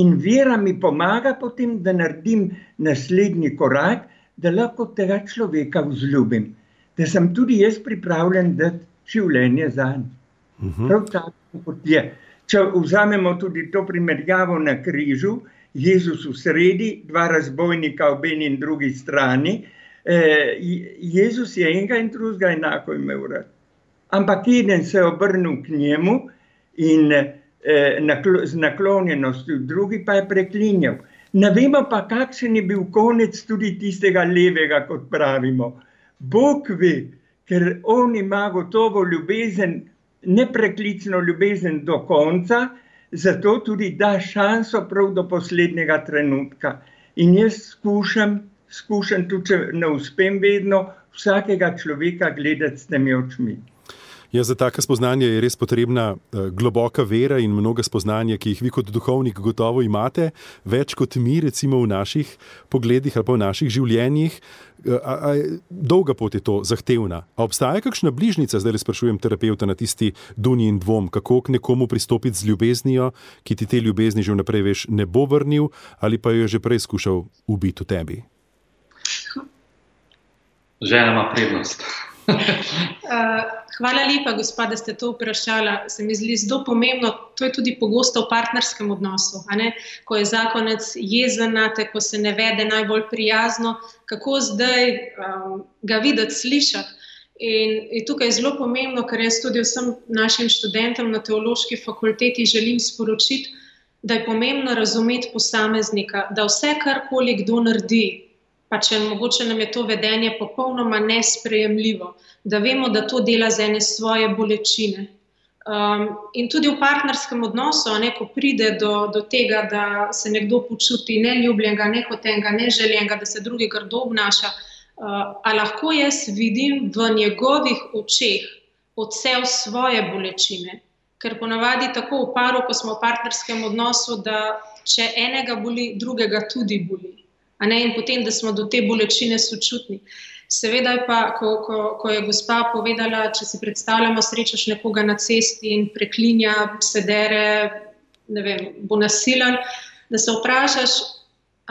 In vera mi pomaga potem, da naredim naslednji korak, da lahko tega človeka vzljubim. Da sem tudi jaz pripravljen dati življenje za njega. Mhm. Prav tako kot je. Če vzamemo tudi to primerjavo na križu, Jezus v sredi, dva razbojnika ob eni in drugi strani. Eh, Jezus je enega in drugega enako imel rad. Ampak eden se je obrnil k njemu in eh, naklo, z naklonjenostjo, drugi pa je preklinjal. Ne vemo pa, kakšen je bil konec tudi tistega levega, kot pravimo. Bog ve, ker on ima gotovo ljubezen, nepreklicno ljubezen do konca, zato tudi da šanso prav do poslednjega trenutka. In jaz skušam, skušam tudi, če ne uspem vedno, vsakega človeka gledati s temi očmi. Ja, za take spoznanje je res potrebna uh, globoka vera in mnoga spoznanja, ki jih vi kot duhovnik gotovo imate, več kot mi, recimo v naših pogledih ali pa v naših življenjih. Uh, a, a, dolga pot je to zahtevna. A obstaja kakšna bližnica, zdaj le sprašujem terapeuta na tisti dunji in dvom, kako k nekomu pristopiti z ljubeznijo, ki ti te ljubezni že vnaprej veš, ne bo vrnil ali pa jo je že prej skušal ubiti v tebi. Žena ima prednost. Uh, hvala lepa, gospod, da ste to vprašali. Se mi zdi zelo pomembno. To je tudi pogosto v partnerskem odnosu. Ko je zakonec jezen na te, ko se ne vede najbolj prijazno, kako zdaj um, ga videti, slišati. In je tukaj zelo pomembno, ker jaz tudi vsem našim študentom na teološki fakulteti želim sporočiti, da je pomembno razumeti posameznika, da vse, kar koli kdo naredi, pa če mogoče nam je to vedenje popolnoma nesprejemljivo, da vemo, da to dela za ene svoje bolečine. Um, in tudi v partnerskem odnosu, ne, ko pride do, do tega, da se nekdo počuti neljubljenega, nehotenega, neželjenega, da se drugi grdo obnaša, uh, ali lahko jaz vidim v njegovih očeh odsev svoje bolečine. Ker ponavadi tako v paru, ko smo v partnerskem odnosu, da če enega boli, drugega tudi boli in potem, da smo do te bolečine sočutni. Seveda je pa, ko, ko, ko je gospa povedala, če si predstavljamo, srečaš nekoga na cesti in preklinja, sedere, ne vem, bo nasilen, da se vprašaš,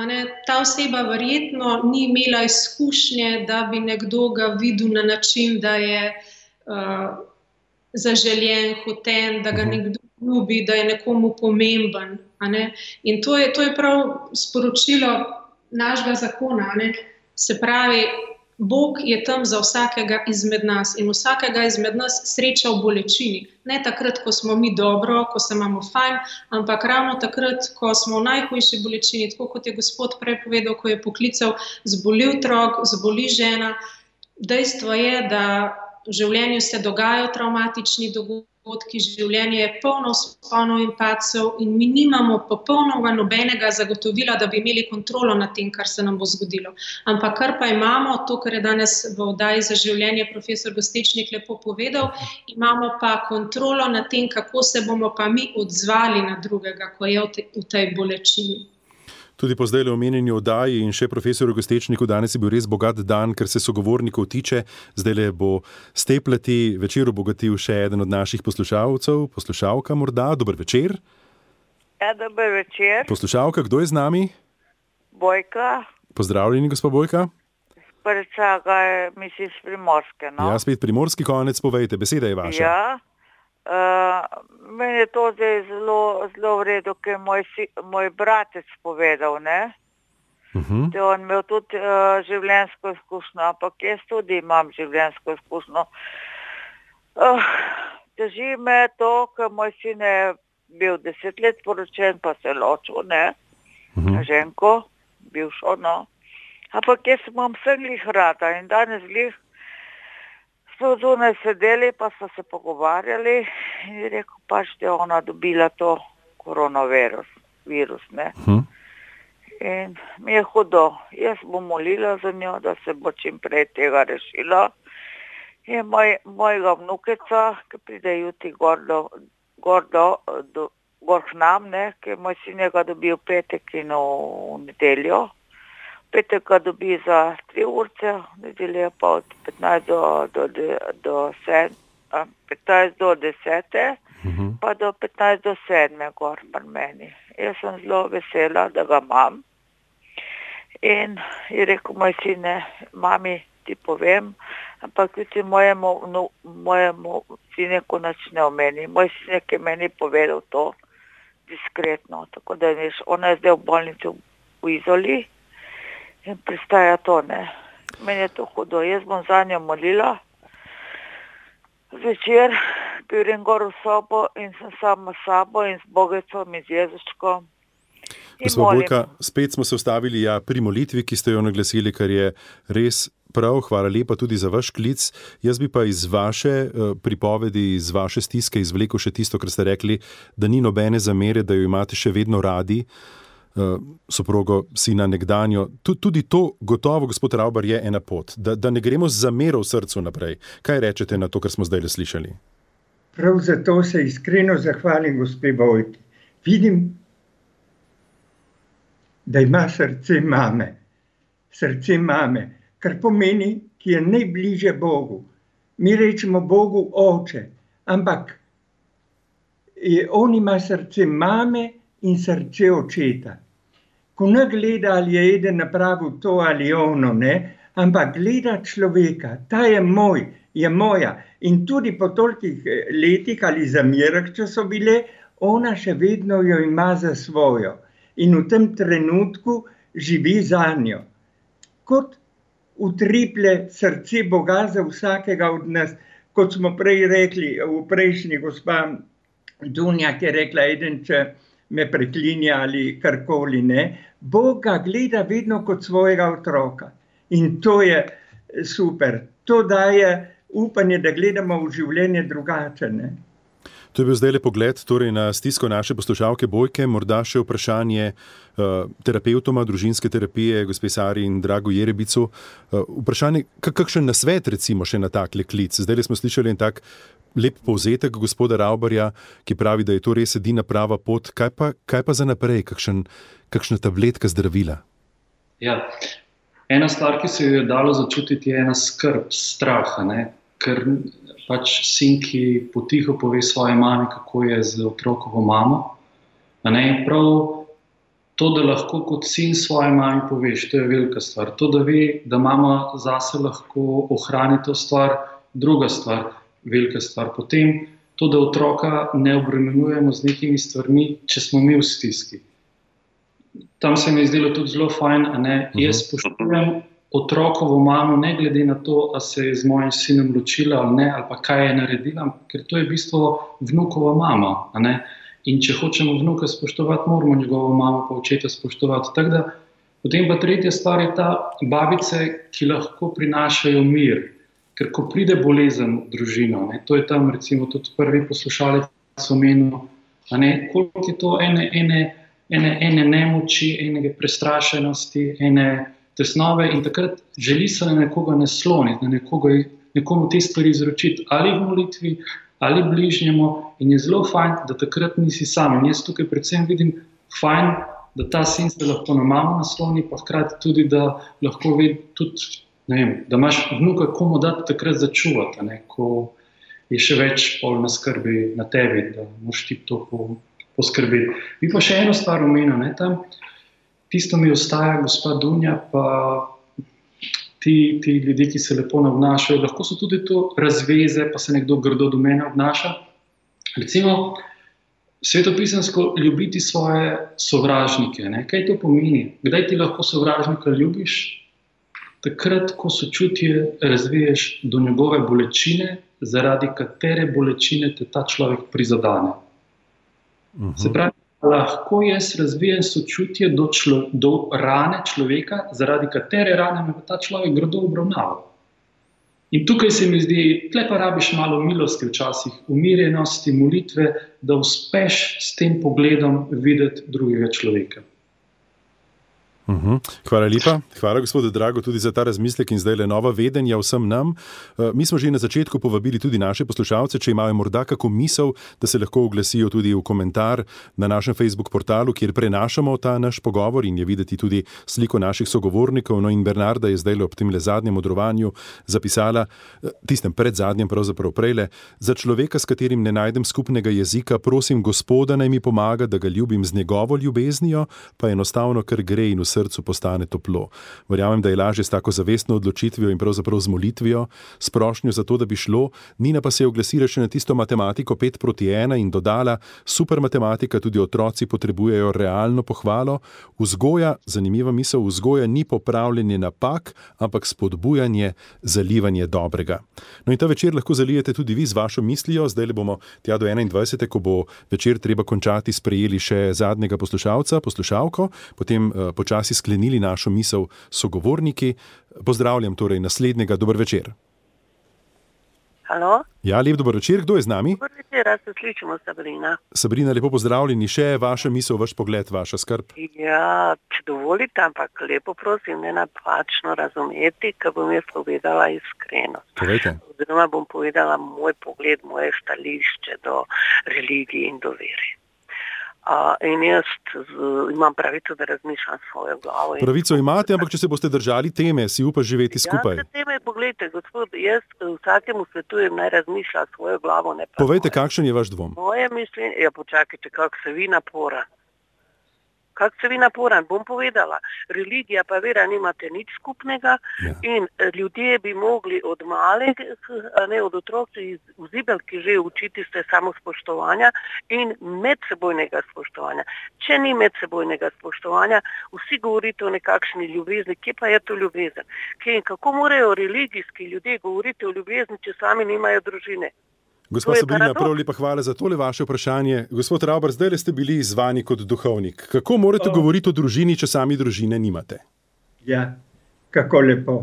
ne, ta oseba verjetno ni imela izkušnje, da bi nekdo ga videl na način, da je uh, zaželjen, hoten, da ga mhm. nekdo ljubi, da je nekomu pomemben. Ne. In to je, to je prav sporočilo našega zakona. Ne? Se pravi, Bog je tam za vsakega izmed nas in vsakega izmed nas sreča v bolečini. Ne takrat, ko smo mi dobro, ko se imamo fajn, ampak ravno takrat, ko smo v najhujši bolečini, tako kot je gospod prej povedal, ko je poklical, zboli otrok, zboli žena. Dejstvo je, da v življenju se dogajajo traumatični dogodki dogodki, življenje je polno sponov in pacov, in mi nimamo popolnoma nobenega zagotovila, da bi imeli kontrolo nad tem, kar se nam bo zgodilo. Ampak kar pa imamo, to, kar je danes v oddaji za življenje profesor Gostečnik lepo povedal, imamo pa kontrolo nad tem, kako se bomo pa mi odzvali na drugega, ko je v, te, v tej bolečini. Tudi po zdaj le omenjeni oddaji in še profesorju Gostečniku, danes je bil res bogat dan, ker se sogovornikov tiče. Zdaj le bo stepleti večer obogatil še eden od naših poslušalcev, poslušalka morda. Dober večer. Ja, dober večer. Poslušalka, kdo je z nami? Bojka. Pozdravljeni, gospod Bojka. Prečaka je, mislim, primorske. No? Ja, spet primorski konec, povejte, beseda je vaša. Ja. Uh, meni je to zdaj zelo, zelo v redu, ker je moj, moj bratec povedal, uh -huh. da on imel tudi uh, življenjsko izkušnjo, ampak jaz tudi imam življenjsko izkušnjo. Uh, teži me to, ker moj sin je bil deset let poročen, pa se ločil, ne, uh -huh. ženko, bil šono. Ampak jaz imam vse glih rada in danes glih smo zunaj sedeli, pa smo se pogovarjali in je rekel, pač je ona dobila to koronavirus. Virus, hm. In mi je hudo. Jaz bom molila za njo, da se bo čim prej tega rešila. In moj, mojega vnukeca, ki pride jutri gor, do, gor, do, do, gor k nam, ki je moj sin ga dobil petek in v nedeljo petek ga dobi za 3 ure, nedelja pa od 15 do, do, do, 7, 15 do 10, uh -huh. pa do 15 do 7, gor pri meni. Jaz sem zelo vesela, da ga imam. In je rekel moj sine, mami, ti povem, ampak ti mojemu, no, mojemu sine, ko nič ne omeni. Moj sine, ki je meni povedal to diskretno. Tako da veš, ona je zdaj v bolnici v, v Izoli in pristaja to. Ne. Meni je to hudo, jaz bom za njo molila. Zvečer grem gor v sobo in sem sama s sabo in z Bogacom in z Jezuškom. Gospod Bojka, spet smo se ustavili ja, pri molitvi, ki ste jo naglasili, kar je res prav. Hvala lepa tudi za vaš klic. Jaz bi pa iz vaše uh, pripovedi, iz vaše stiske izvlekel še tisto, kar ste rekli, da ni nobene zamere, da jo imate še vedno radi. Uh, soprogo, sina nekdanjo. Tudi to, gotovo, gospod Rauber, je ena pot, da, da ne gremo z zamero v srcu naprej. Kaj rečete na to, kar smo zdaj le slišali? Prav zato se iskreno zahvalim, gospod Bojki. Vidim, da ima srce mame, srce mame, kar pomeni, ki je najbližje Bogu. Mi rečemo Bogu oče, ampak on ima srce mame in srce očeta. Ko ne gleda, ali je eden napravil to ali ono, ne, ampak gleda človeka, ta je moj, je moja. In tudi po tolikih eh, letih ali zamerah, če so bile, ona še vedno jo ima za svojo in v tem trenutku živi za njo. Kot utriple srce Boga za vsakega od nas, kot smo prej rekli, v prejšnji gospa Dunja, ki je rekla, eden, če me preklinja ali karkoli ne. Boga gleda vedno kot svojega otroka in to je super. To daje upanje, da gledamo v življenje drugače. Ne? To je bil zdaj le pogled torej na stisko naše poslušalke Bojke, morda še vprašanje uh, terapeutoma družinske terapije, gospe Sari in Drago Jerebicu. Uh, vprašanje, kakšen nasvet recimo še na tak klic. Zdaj smo slišali en tak lep povzetek gospoda Raubarja, ki pravi, da je to res edina prava pot. Kaj pa, kaj pa za naprej, kakšen, kakšna tabletka zdravila? Ja. Ena stvar, ki se jo je dalo začutiti, je ena skrb, strah. Ker pač sin, ki potiho pove svoje mami, kako je z otrokovo mamo. Prav to, da lahko kot sin svoje mami poveš, to je velika stvar. To, da ve, da mama zase lahko ohrani to stvar, druga stvar, velika stvar. Potem to, da otroka ne obremenjujemo z nekimi stvarmi, če smo mi v stiski. Tam se mi je zdelo tudi zelo fajn, da uh -huh. jaz spoštujem otrokovo mamo, ne glede na to, ali se je z mojim sinom ločila ali ne, ali pa kaj je naredila, ker to je v bistvu vnukova mama. In če hočemo vnuka spoštovati, moramo njegovo mamo pa očeta spoštovati. Da, potem pa tretja stvar je ta babice, ki lahko prinašajo mir. Ker ko pride bolezen v družino, ne, to je tam recimo tudi prvi poslušalec omenil, koliko je to ene, ene, ene, ene nemoči, ene prestrašenosti, ene tesnove in takrat želi se na nekoga nasloniti, na nekoga, nekomu te stvari izročiti, ali v molitvi, ali bližnjemu. In je zelo fajn, da takrat nisi sam. In jaz tukaj predvsem vidim fajn, da ta sin se lahko na mamo nasloni, pa hkrati tudi, da lahko vidi tudi. Vem, da imaš vnuka, komu da takrat začuvati, ne, ko je še več pol na skrbi na tebi, da moš ti to poskrbeti. Bi pa še eno stvar omenil, tam tisto mi ostaja, gospod Dunja, pa ti, ti ljudje, ki se lepo obnašajo, lahko so tudi to razveze, pa se nekdo grdo do mene obnaša. Recimo, svetopisansko ljubiti svoje sovražnike. Ne? Kaj to pomeni? Kdaj ti lahko sovražnika ljubiš? Takrat, ko sočutje razviješ do njegove bolečine, zaradi katere bolečine te ta človek prizadene. Uh -huh. Se pravi, lahko jaz razvijem sočutje do, člo, do rane človeka, zaradi katere rane me ta človek grdo obravnava. In tukaj se mi zdi, da pa rabiš malo milosti, včasih umirjenosti, molitve, da uspeš s tem pogledom videti drugega človeka. Uhum. Hvala lepa, hvala gospodu Drago tudi za ta razmislek in zdaj le nova vedenja vsem nam. Eh, mi smo že na začetku povabili tudi naše poslušalce, če imajo morda kako misel, da se lahko oglasijo tudi v komentar na našem Facebook portalu, kjer prenašamo ta naš pogovor in je videti tudi sliko naših sogovornikov. No in Bernarda je zdaj le ob tem le zadnjem modrovanju zapisala, eh, tistem pred zadnjem, pravzaprav prejle, za človeka, s katerim ne najdem skupnega jezika, prosim gospoda naj mi pomaga, da ga ljubim z njegovo ljubeznijo, pa enostavno, ker gre in vse srcu postane toplo. Verjamem, da je lažje s tako zavestno odločitvijo in pravzaprav z molitvijo, s prošnjo za to, da bi šlo. Nina pa se je oglasila še na tisto matematiko 5 proti 1 in dodala: Super matematika, tudi otroci potrebujejo realno pohvalo. Vzgoja, zanimiva misel, vzgoja ni popravljanje napak, ampak spodbujanje, zalivanje dobrega. No in ta večer lahko zalijete tudi vi z vašo mislijo, zdaj bomo tja do 21. ko bo večer treba končati, sprejeli še zadnjega poslušalca, poslušalko, potem uh, počasi sklenili našo misel sogovorniki. Pozdravljam torej naslednjega, dober večer. Halo? Ja, lep dober večer, kdo je z nami? Dober večer, se slišimo, Sabrina. Sabrina, lepo pozdravljeni, še vaša misel, vaš pogled, vaša skrb. Ja, če dovolite, ampak lepo prosim, ne napačno razumeti, ker bom jaz povedala iskreno. Povejte. Oziroma bom povedala moj pogled, moje stališče do religije in do vere. Uh, in jaz z, imam pravico, da razmišljam svojo glavo. Pravico imate, ampak če se boste držali teme, si upa živeti skupaj. Ja, teme, poglejte, gospod, jaz vsakemu svetujem, naj razmišlja svojo glavo. Povejte, kakšen je vaš dvom? Moje mišljenje je, ja, počakajte, kako se vi napora kako se vi naporan, bom povedala. Religija pa vera nimate nič skupnega ja. in eh, ljudje bi mogli od malih, ne od otrok, iz zibelki že učiti se samo spoštovanja in medsebojnega spoštovanja. Če ni medsebojnega spoštovanja, vsi govorite o nekakšni ljubezni, kje pa je to ljubezen? Kje in kako morajo religijski ljudje govoriti o ljubezni, če sami nimajo družine? Gospod Sabrina, prav lepa hvala za tole vaše vprašanje. Gospod Rauber, zdaj ste bili zvani kot duhovnik. Kako morate o. govoriti o družini, če sami družine nimate? Ja, kako lepo.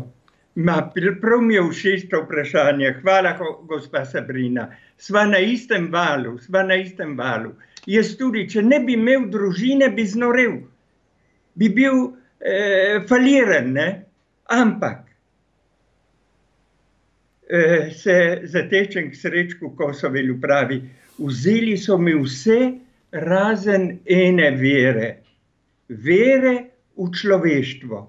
Ma, prav mi je všeč to vprašanje. Hvala, gospa Sabrina. Sva na istem valu, sva na istem valu. Jaz tudi, če ne bi imel družine, bi znorel, bi bil eh, faliran, ne? ampak se zatečem k srečku Kosovelju pravi, vzeli so mi vse razen ene vere, vere v človeštvo.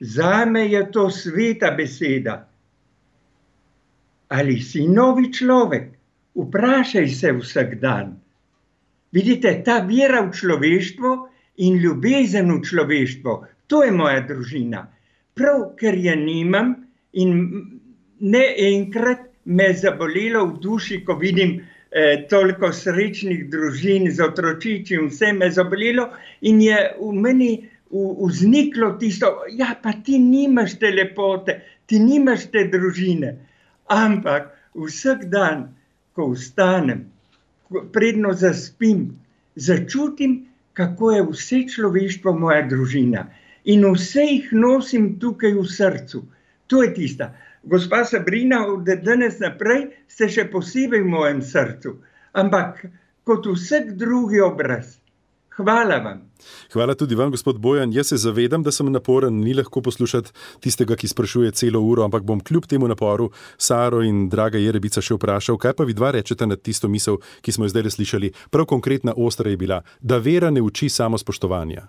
Za me je to sveta beseda. Ali si novi človek? Vprašaj se vsak dan. Vidite, ta vera v človeštvo in ljubezen v človeštvo, to je moja družina. Prav, ker je nimam in ne enkrat me je zabolelo v duši, ko vidim eh, toliko srečnih družin z otročiči vse me je zabolelo in je v meni vzniklo tisto, ja, pa ti nimaš te lepote, ti nimaš te družine. Ampak vsak dan, ko vstanem, predno zaspim, začutim, kako je vse človeštvo moja družina. In vse jih nosim tukaj v srcu. To je tista gospa Sabrina, od danes naprej ste še posebej v mojem srcu, ampak kot vsak drugi obraz. Hvala vam. Hvala tudi vam, gospod Bojan. Jaz se zavedam, da sem naporen, ni lahko poslušati tistega, ki sprašuje celo uro, ampak bom kljub temu naporu Saro in draga Jerebica še vprašal, kaj pa vi dva rečete na tisto misel, ki smo jo zdaj slišali. Prav konkretna ostra je bila, da vera ne uči samo spoštovanja.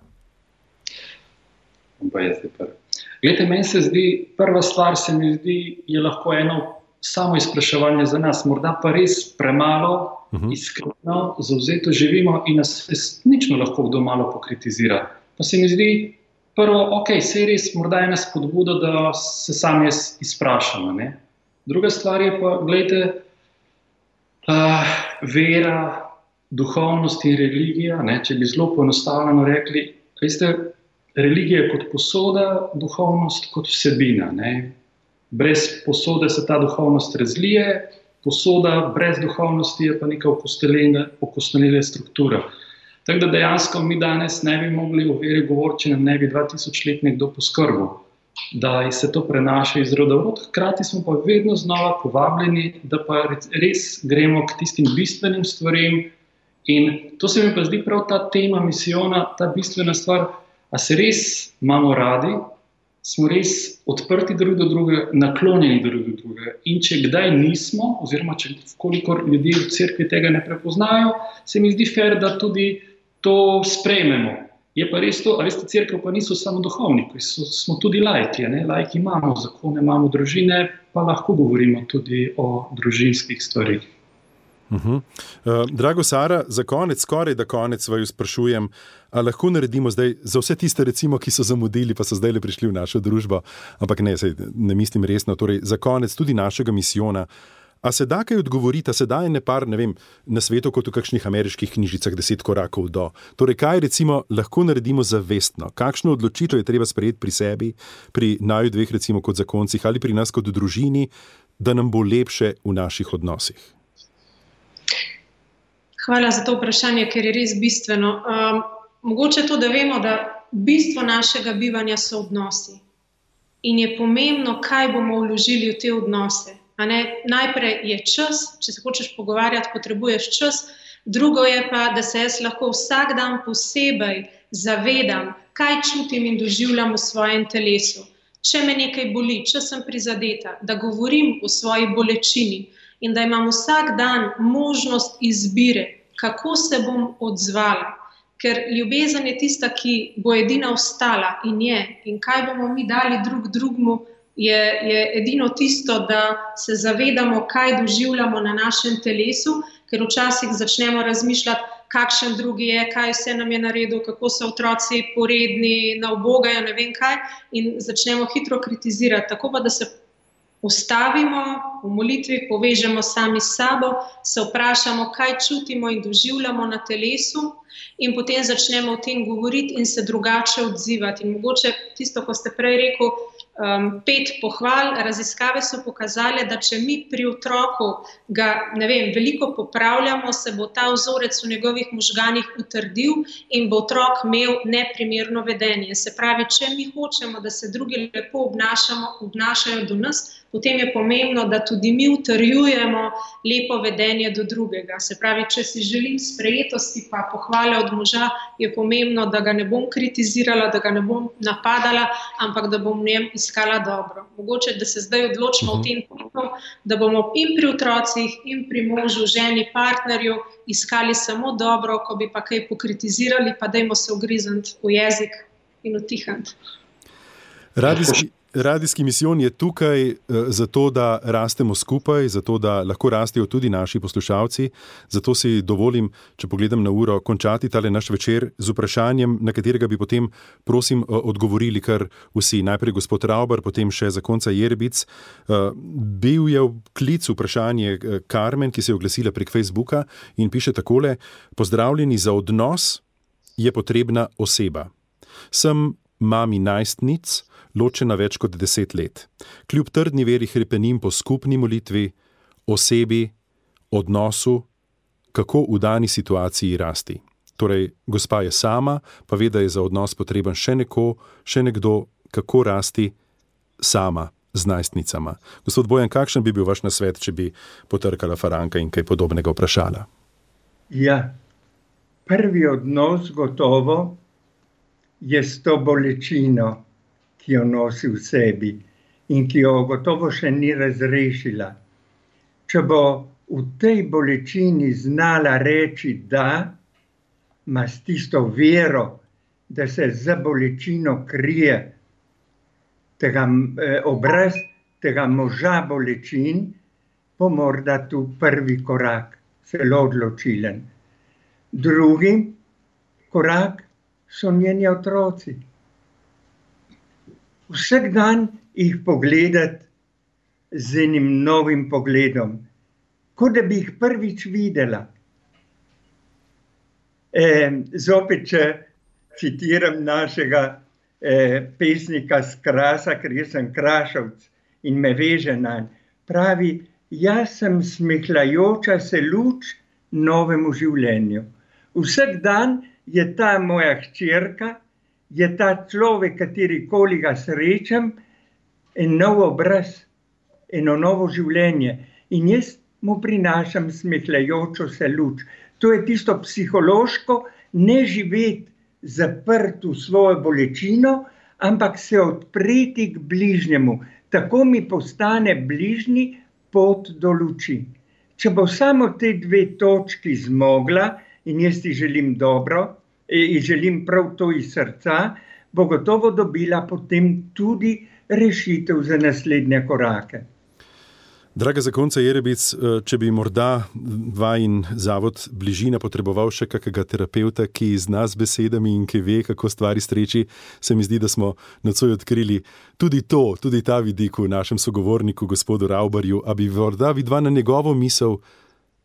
Pa je se prvi. Glede, meni se zdi, prva stvar se mi zdi, je lahko eno samo izpraševanje za nas, morda pa res premalo, uh mhm. -huh. iskreno, zauzeto živimo in nas resnično lahko kdo malo pokritizira. Pa se mi zdi, prvo, ok, se je res morda ena spodbuda, da se sami izprašamo. Ne? Druga stvar je pa, gledajte, uh, vera, duhovnost in religija. Ne? Če bi zelo poenostavljeno rekli, veste religija kot posoda, duhovnost kot vsebina. Ne? Brez posode se ta duhovnost razlije, posoda brez duhovnosti je pa neka okosteljena struktura. Tako da dejansko mi danes ne bi mogli o veri govoriti, če nam ne bi 2000 let nekdo poskrbel, da se to prenaša iz roda v rod. Hkrati smo pa vedno znova povabljeni, da pa res gremo k tistim bistvenim stvarem. In to se mi pa zdi prav ta tema misijona, ta bistvena stvar, A se res imamo radi, smo res odprti drug do drugega, naklonjeni drug do drugega. In če kdaj nismo, oziroma če koliko ljudi v cerkvi tega ne prepoznajo, se mi zdi fair, da tudi to sprejmemo. Je pa res to, da veste, crkva pa niso samo duhovniki, so, smo tudi lajki. Lajki imamo zakone, imamo družine, pa lahko govorimo tudi o družinskih stvarih. Uh -huh. uh, drago Sara, za konec, skoraj da konec, vaju sprašujem, ali lahko naredimo zdaj za vse tiste, recimo, ki so zamudili, pa so zdaj le prišli v našo družbo, ampak ne, sej, ne mislim resno, torej za konec tudi našega misijona. A se da kaj odgovoriti, a se da ene par, ne vem, na svetu, kot v kakšnih ameriških knjižicah, deset korakov do. Torej, kaj recimo lahko naredimo zavestno, kakšno odločitev je treba sprejeti pri sebi, pri naju dveh, recimo kot zakoncih ali pri nas kot družini, da nam bo lepše v naših odnosih. Hvala za to vprašanje, ker je res bistveno. Um, mogoče to, da vemo, da bistvo našega bivanja so odnosi. In je pomembno, kaj bomo vložili v te odnose. Najprej je čas, če se hočeš pogovarjati, potrebuješ čas, drugo je pa, da se jaz lahko vsak dan posebej zavedam, kaj čutim in doživljam v svojem telesu. Če me nekaj boli, če sem prizadeta, da govorim o svoji bolečini, in da imam vsak dan možnost izbire, kako se bom odzvala. Ker ljubezen je tista, ki bo edina ostala in je. In kaj bomo mi dali drug drugemu, je, je edino tisto, da se zavedamo, kaj doživljamo na našem telesu, ker včasih začnemo razmišljati, kakšen drugi je, kaj vse nam je naredil, kako so otroci poredni, na obogajo, ne vem kaj, in začnemo hitro kritizirati. Tako pa, da se ustavimo v molitvi, povežemo sami s sabo, se vprašamo, kaj čutimo in doživljamo na telesu, in potem začnemo o tem govoriti in se drugače odzivati. In mogoče tisto, ko ste prej rekel, um, pet pohval. Raziskave so pokazale, da če mi pri otroku ga vem, veliko popravljamo, se bo ta vzorec v njegovih možganjih utrdil in bo otrok imel neprimerno vedenje. Se pravi, če mi hočemo, da se drugi lepo obnašajo do nas, potem je pomembno, da tudi mi utrjujemo lepo vedenje do drugega. Se pravi, če si želim sprejetosti, pa pohvale od moža, je pomembno, da ga ne bom kritizirala, da ga ne bom napadala, ampak da bom v njem iskala dobro. Mogoče, da se zdaj odločimo uh -huh. v tem trenutku, da bomo in pri otrocih, in pri možu, ženi, partnerju iskali samo dobro, ko bi pa kaj pokritizirali, pa dajmo se ugrizniti v jezik in utihniti. Radijski, Radijski misijon je tukaj uh, zato, da rastemo skupaj, zato da lahko rastejo tudi naši poslušalci. Zato si dovolim, če pogledam na uro, končati tale naš večer z vprašanjem, na katerega bi potem, prosim, uh, odgovorili kar vsi. Najprej gospod Rauber, potem še za konca Jerbic. Uh, bil je v klicu vprašanje Karmen, ki se je oglasila prek Facebooka in piše takole: Pozdravljeni za odnos je potrebna oseba. Sem mami najstnic ločena več kot deset let. Kljub trdni veri hrepenim po skupni molitvi, osebi, odnosu, kako v dani situaciji rasti. Torej, gospa je sama, pa ve, da je za odnos potreben še neko, še nekdo, kako rasti sama z najstnicama. Gospod Bojan, kakšen bi bil vaš nasvet, če bi potrkala Faranka in kaj podobnega vprašala? Ja, prvi odnos gotovo je s to bolečino ki jo nosi v sebi in ki jo gotovo še ni razrešila. Če bo v tej bolečini znala reči, da ima s tisto vero, da se za bolečino krije tega, eh, obraz tega moža bolečin, bo morda tu prvi korak, zelo odločilen. Drugi korak so njeni otroci vsak dan jih pogledati z enim novim pogledom, kot da bi jih prvič videla. E, zopet, če citiram našega e, pesnika Skrasa, ker sem krašavc in me veže na njega, pravi: Jaz sem smehljajoča se luč novemu življenju. Vsak dan je ta moja hčerka, je ta človek, kateri koli ga srečam, en nov obraz, eno novo življenje. In jaz mu prinašam smehljajočo se luč. To je tisto psihološko, ne živeti zaprt v svojo bolečino, ampak se odpreti k bližnjemu. Tako mi postane bližnji pot do luči. Če bo samo te dve točki zmogla, in jaz ti želim dobro, in želim prav to iz srca, bo gotovo dobila potem tudi rešitev za naslednje korake. Draga zakonca Jerebic, eh, če bi morda vajen zavod bližina potreboval še kakega terapeuta, ki zna z besedami in ki ve, kako stvari streči, se mi zdi, da smo nocoj odkrili tudi to, tudi ta vidik v našem sogovorniku, gospodu Raubarju, a bi morda vidva na njegovo misel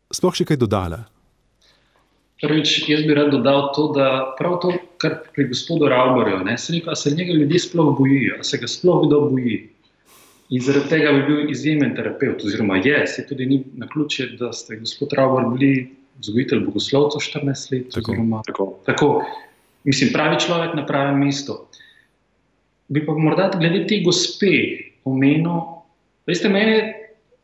sploh še kaj dodala. Prvič, jaz bi rad dodal to, da prav to, kar pri gospodu Raubarju, se, nekaj, se njega ljudje sploh bojijo, se ga sploh kdo boji. In zaradi tega bi bil izjemen terapeut, oziroma je, se tudi ni na ključe, da ste gospod Rauber bili vzgojitelj bogoslovcev 14 let. Tako, oziroma, tako. tako, mislim, pravi človek na pravem mestu. Bi pa morda glede te gospe omenil, veste, mene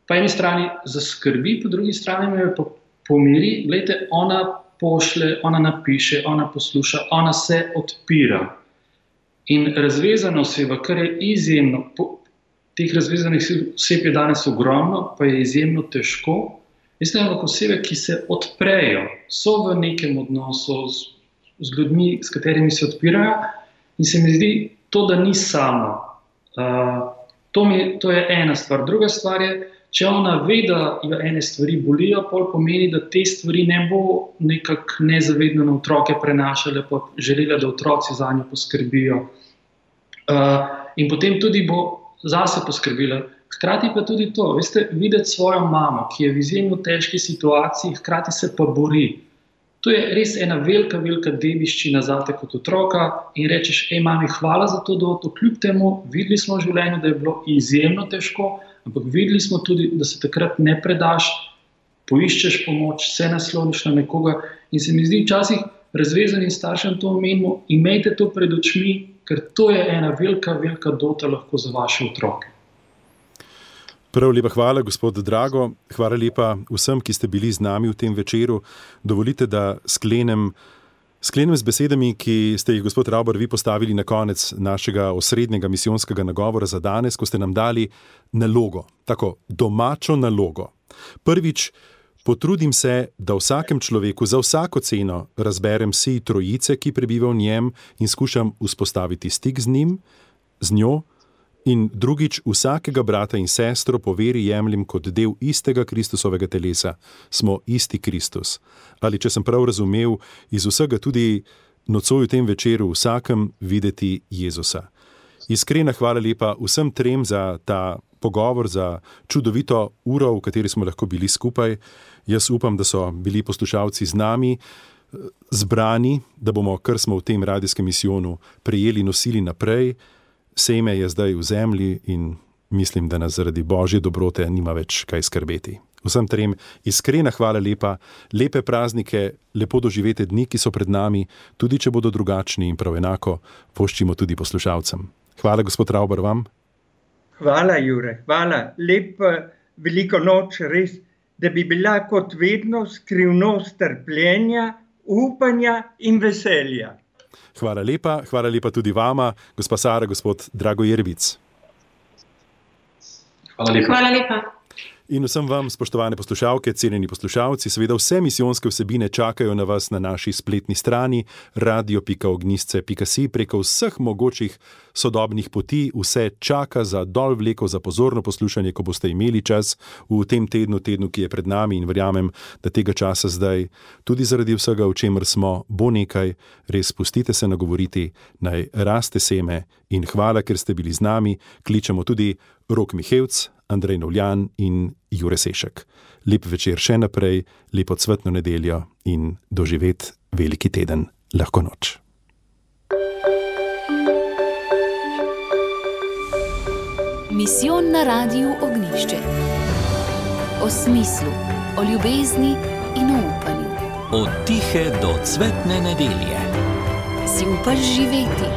po eni strani zaskrbi, po drugi strani me pa pomiri, gledajte, ona pošle, ona napiše, ona posluša, ona se odpira. In razvezano se je, kar je izjemno. Po, teh razvezanih oseb je danes ogromno, pa je izjemno težko. Mislim, da osebe, ki se odprejo, so v nekem odnosu z, z ljudmi, s katerimi se odpirajo, in se mi zdi, to, da ni sama. Uh, to, mi, to je ena stvar. Druga stvar je, če ona ve, da jo ene stvari bolijo, pol pomeni, da te stvari ne bo nekako nezavedno na otroke prenašale, pa želela, da otroci za njo poskrbijo. Uh, in potem tudi bo zase poskrbela. Hkrati pa tudi to, veste, videti svojo mamo, ki je v izjemno težki situaciji, hkrati se pa bori. To je res ena velika, velika dediščina za te kot otroka. In rečeš, hej, mami, hvala za to, da to kljub temu videli smo v življenju, da je bilo izjemno težko, ampak videli smo tudi, da se takrat ne predaš, poiščeš pomoč, se nasloniš na nekoga. In se mi zdi včasih razvezanim staršem to omenimo, imejte to pred očmi, ker to je ena velika, velika dota lahko za vaše otroke. Prav lepa hvala, gospod Drago. Hvala lepa vsem, ki ste bili z nami v tem večeru. Dovolite, da sklenem, sklenem z besedami, ki ste jih, gospod Rauber, vi postavili na konec našega osrednjega misijonskega nagovora za danes, ko ste nam dali nalogo, tako domačo nalogo. Prvič, Potrudim se, da vsakem človeku za vsako ceno razberem si trojice, ki prebiva v njem in skušam vzpostaviti stik z njim, z njo, in drugič vsakega brata in sestro po veri jemljem kot del istega Kristusovega telesa, smo isti Kristus. Ali če sem prav razumel, iz vsega tudi nocoj v tem večeru vsakem videti Jezusa. Iskrena hvala lepa vsem trem za ta pogovor, za čudovito uro, v kateri smo lahko bili skupaj. Jaz upam, da so bili poslušalci z nami, eh, zbrani, da bomo, kar smo v tem radijskem misijonu prejeli, nosili naprej. Seme je zdaj v zemlji in mislim, da nas zaradi božje dobrote nima več kaj skrbeti. Vsem trem iskrena hvala lepa, lepe praznike, lepo doživete dni, ki so pred nami, tudi če bodo drugačni in prav enako poščimo tudi poslušalcem. Hvala, gospod Rauber, vam. Hvala, Jure, hvala. Lep, veliko noč, res da bi bila kot vedno skrivnost trpljenja, upanja in veselja. Hvala lepa, hvala lepa tudi vama, gospa Sara, gospod Drago Jervic. Hvala lepa. Hvala lepa. In vsem vam, spoštovane poslušalke, cenjeni poslušalci, seveda vse misijonske vsebine čakajo na vas na naši spletni strani radio.ognisce.si preko vseh mogočih sodobnih poti, vse čaka za dol vleko, za pozorno poslušanje, ko boste imeli čas v tem tednu, tednu, ki je pred nami. In verjamem, da tega časa zdaj, tudi zaradi vsega, o čemer smo, bo nekaj, res spustite se nagovoriti, naj raste seme. In hvala, ker ste bili z nami, kličemo tudi Rok Mihevc, Andrej Novljan in Jure Sešek. Lep večer še naprej, lepo cvetno nedeljo in doživet veliki teden, lahko noč. Misijon na radiju Ognišče. O smislu, o ljubezni in o upanju. Od tihe do cvetne nedelje. Si upaš živeti?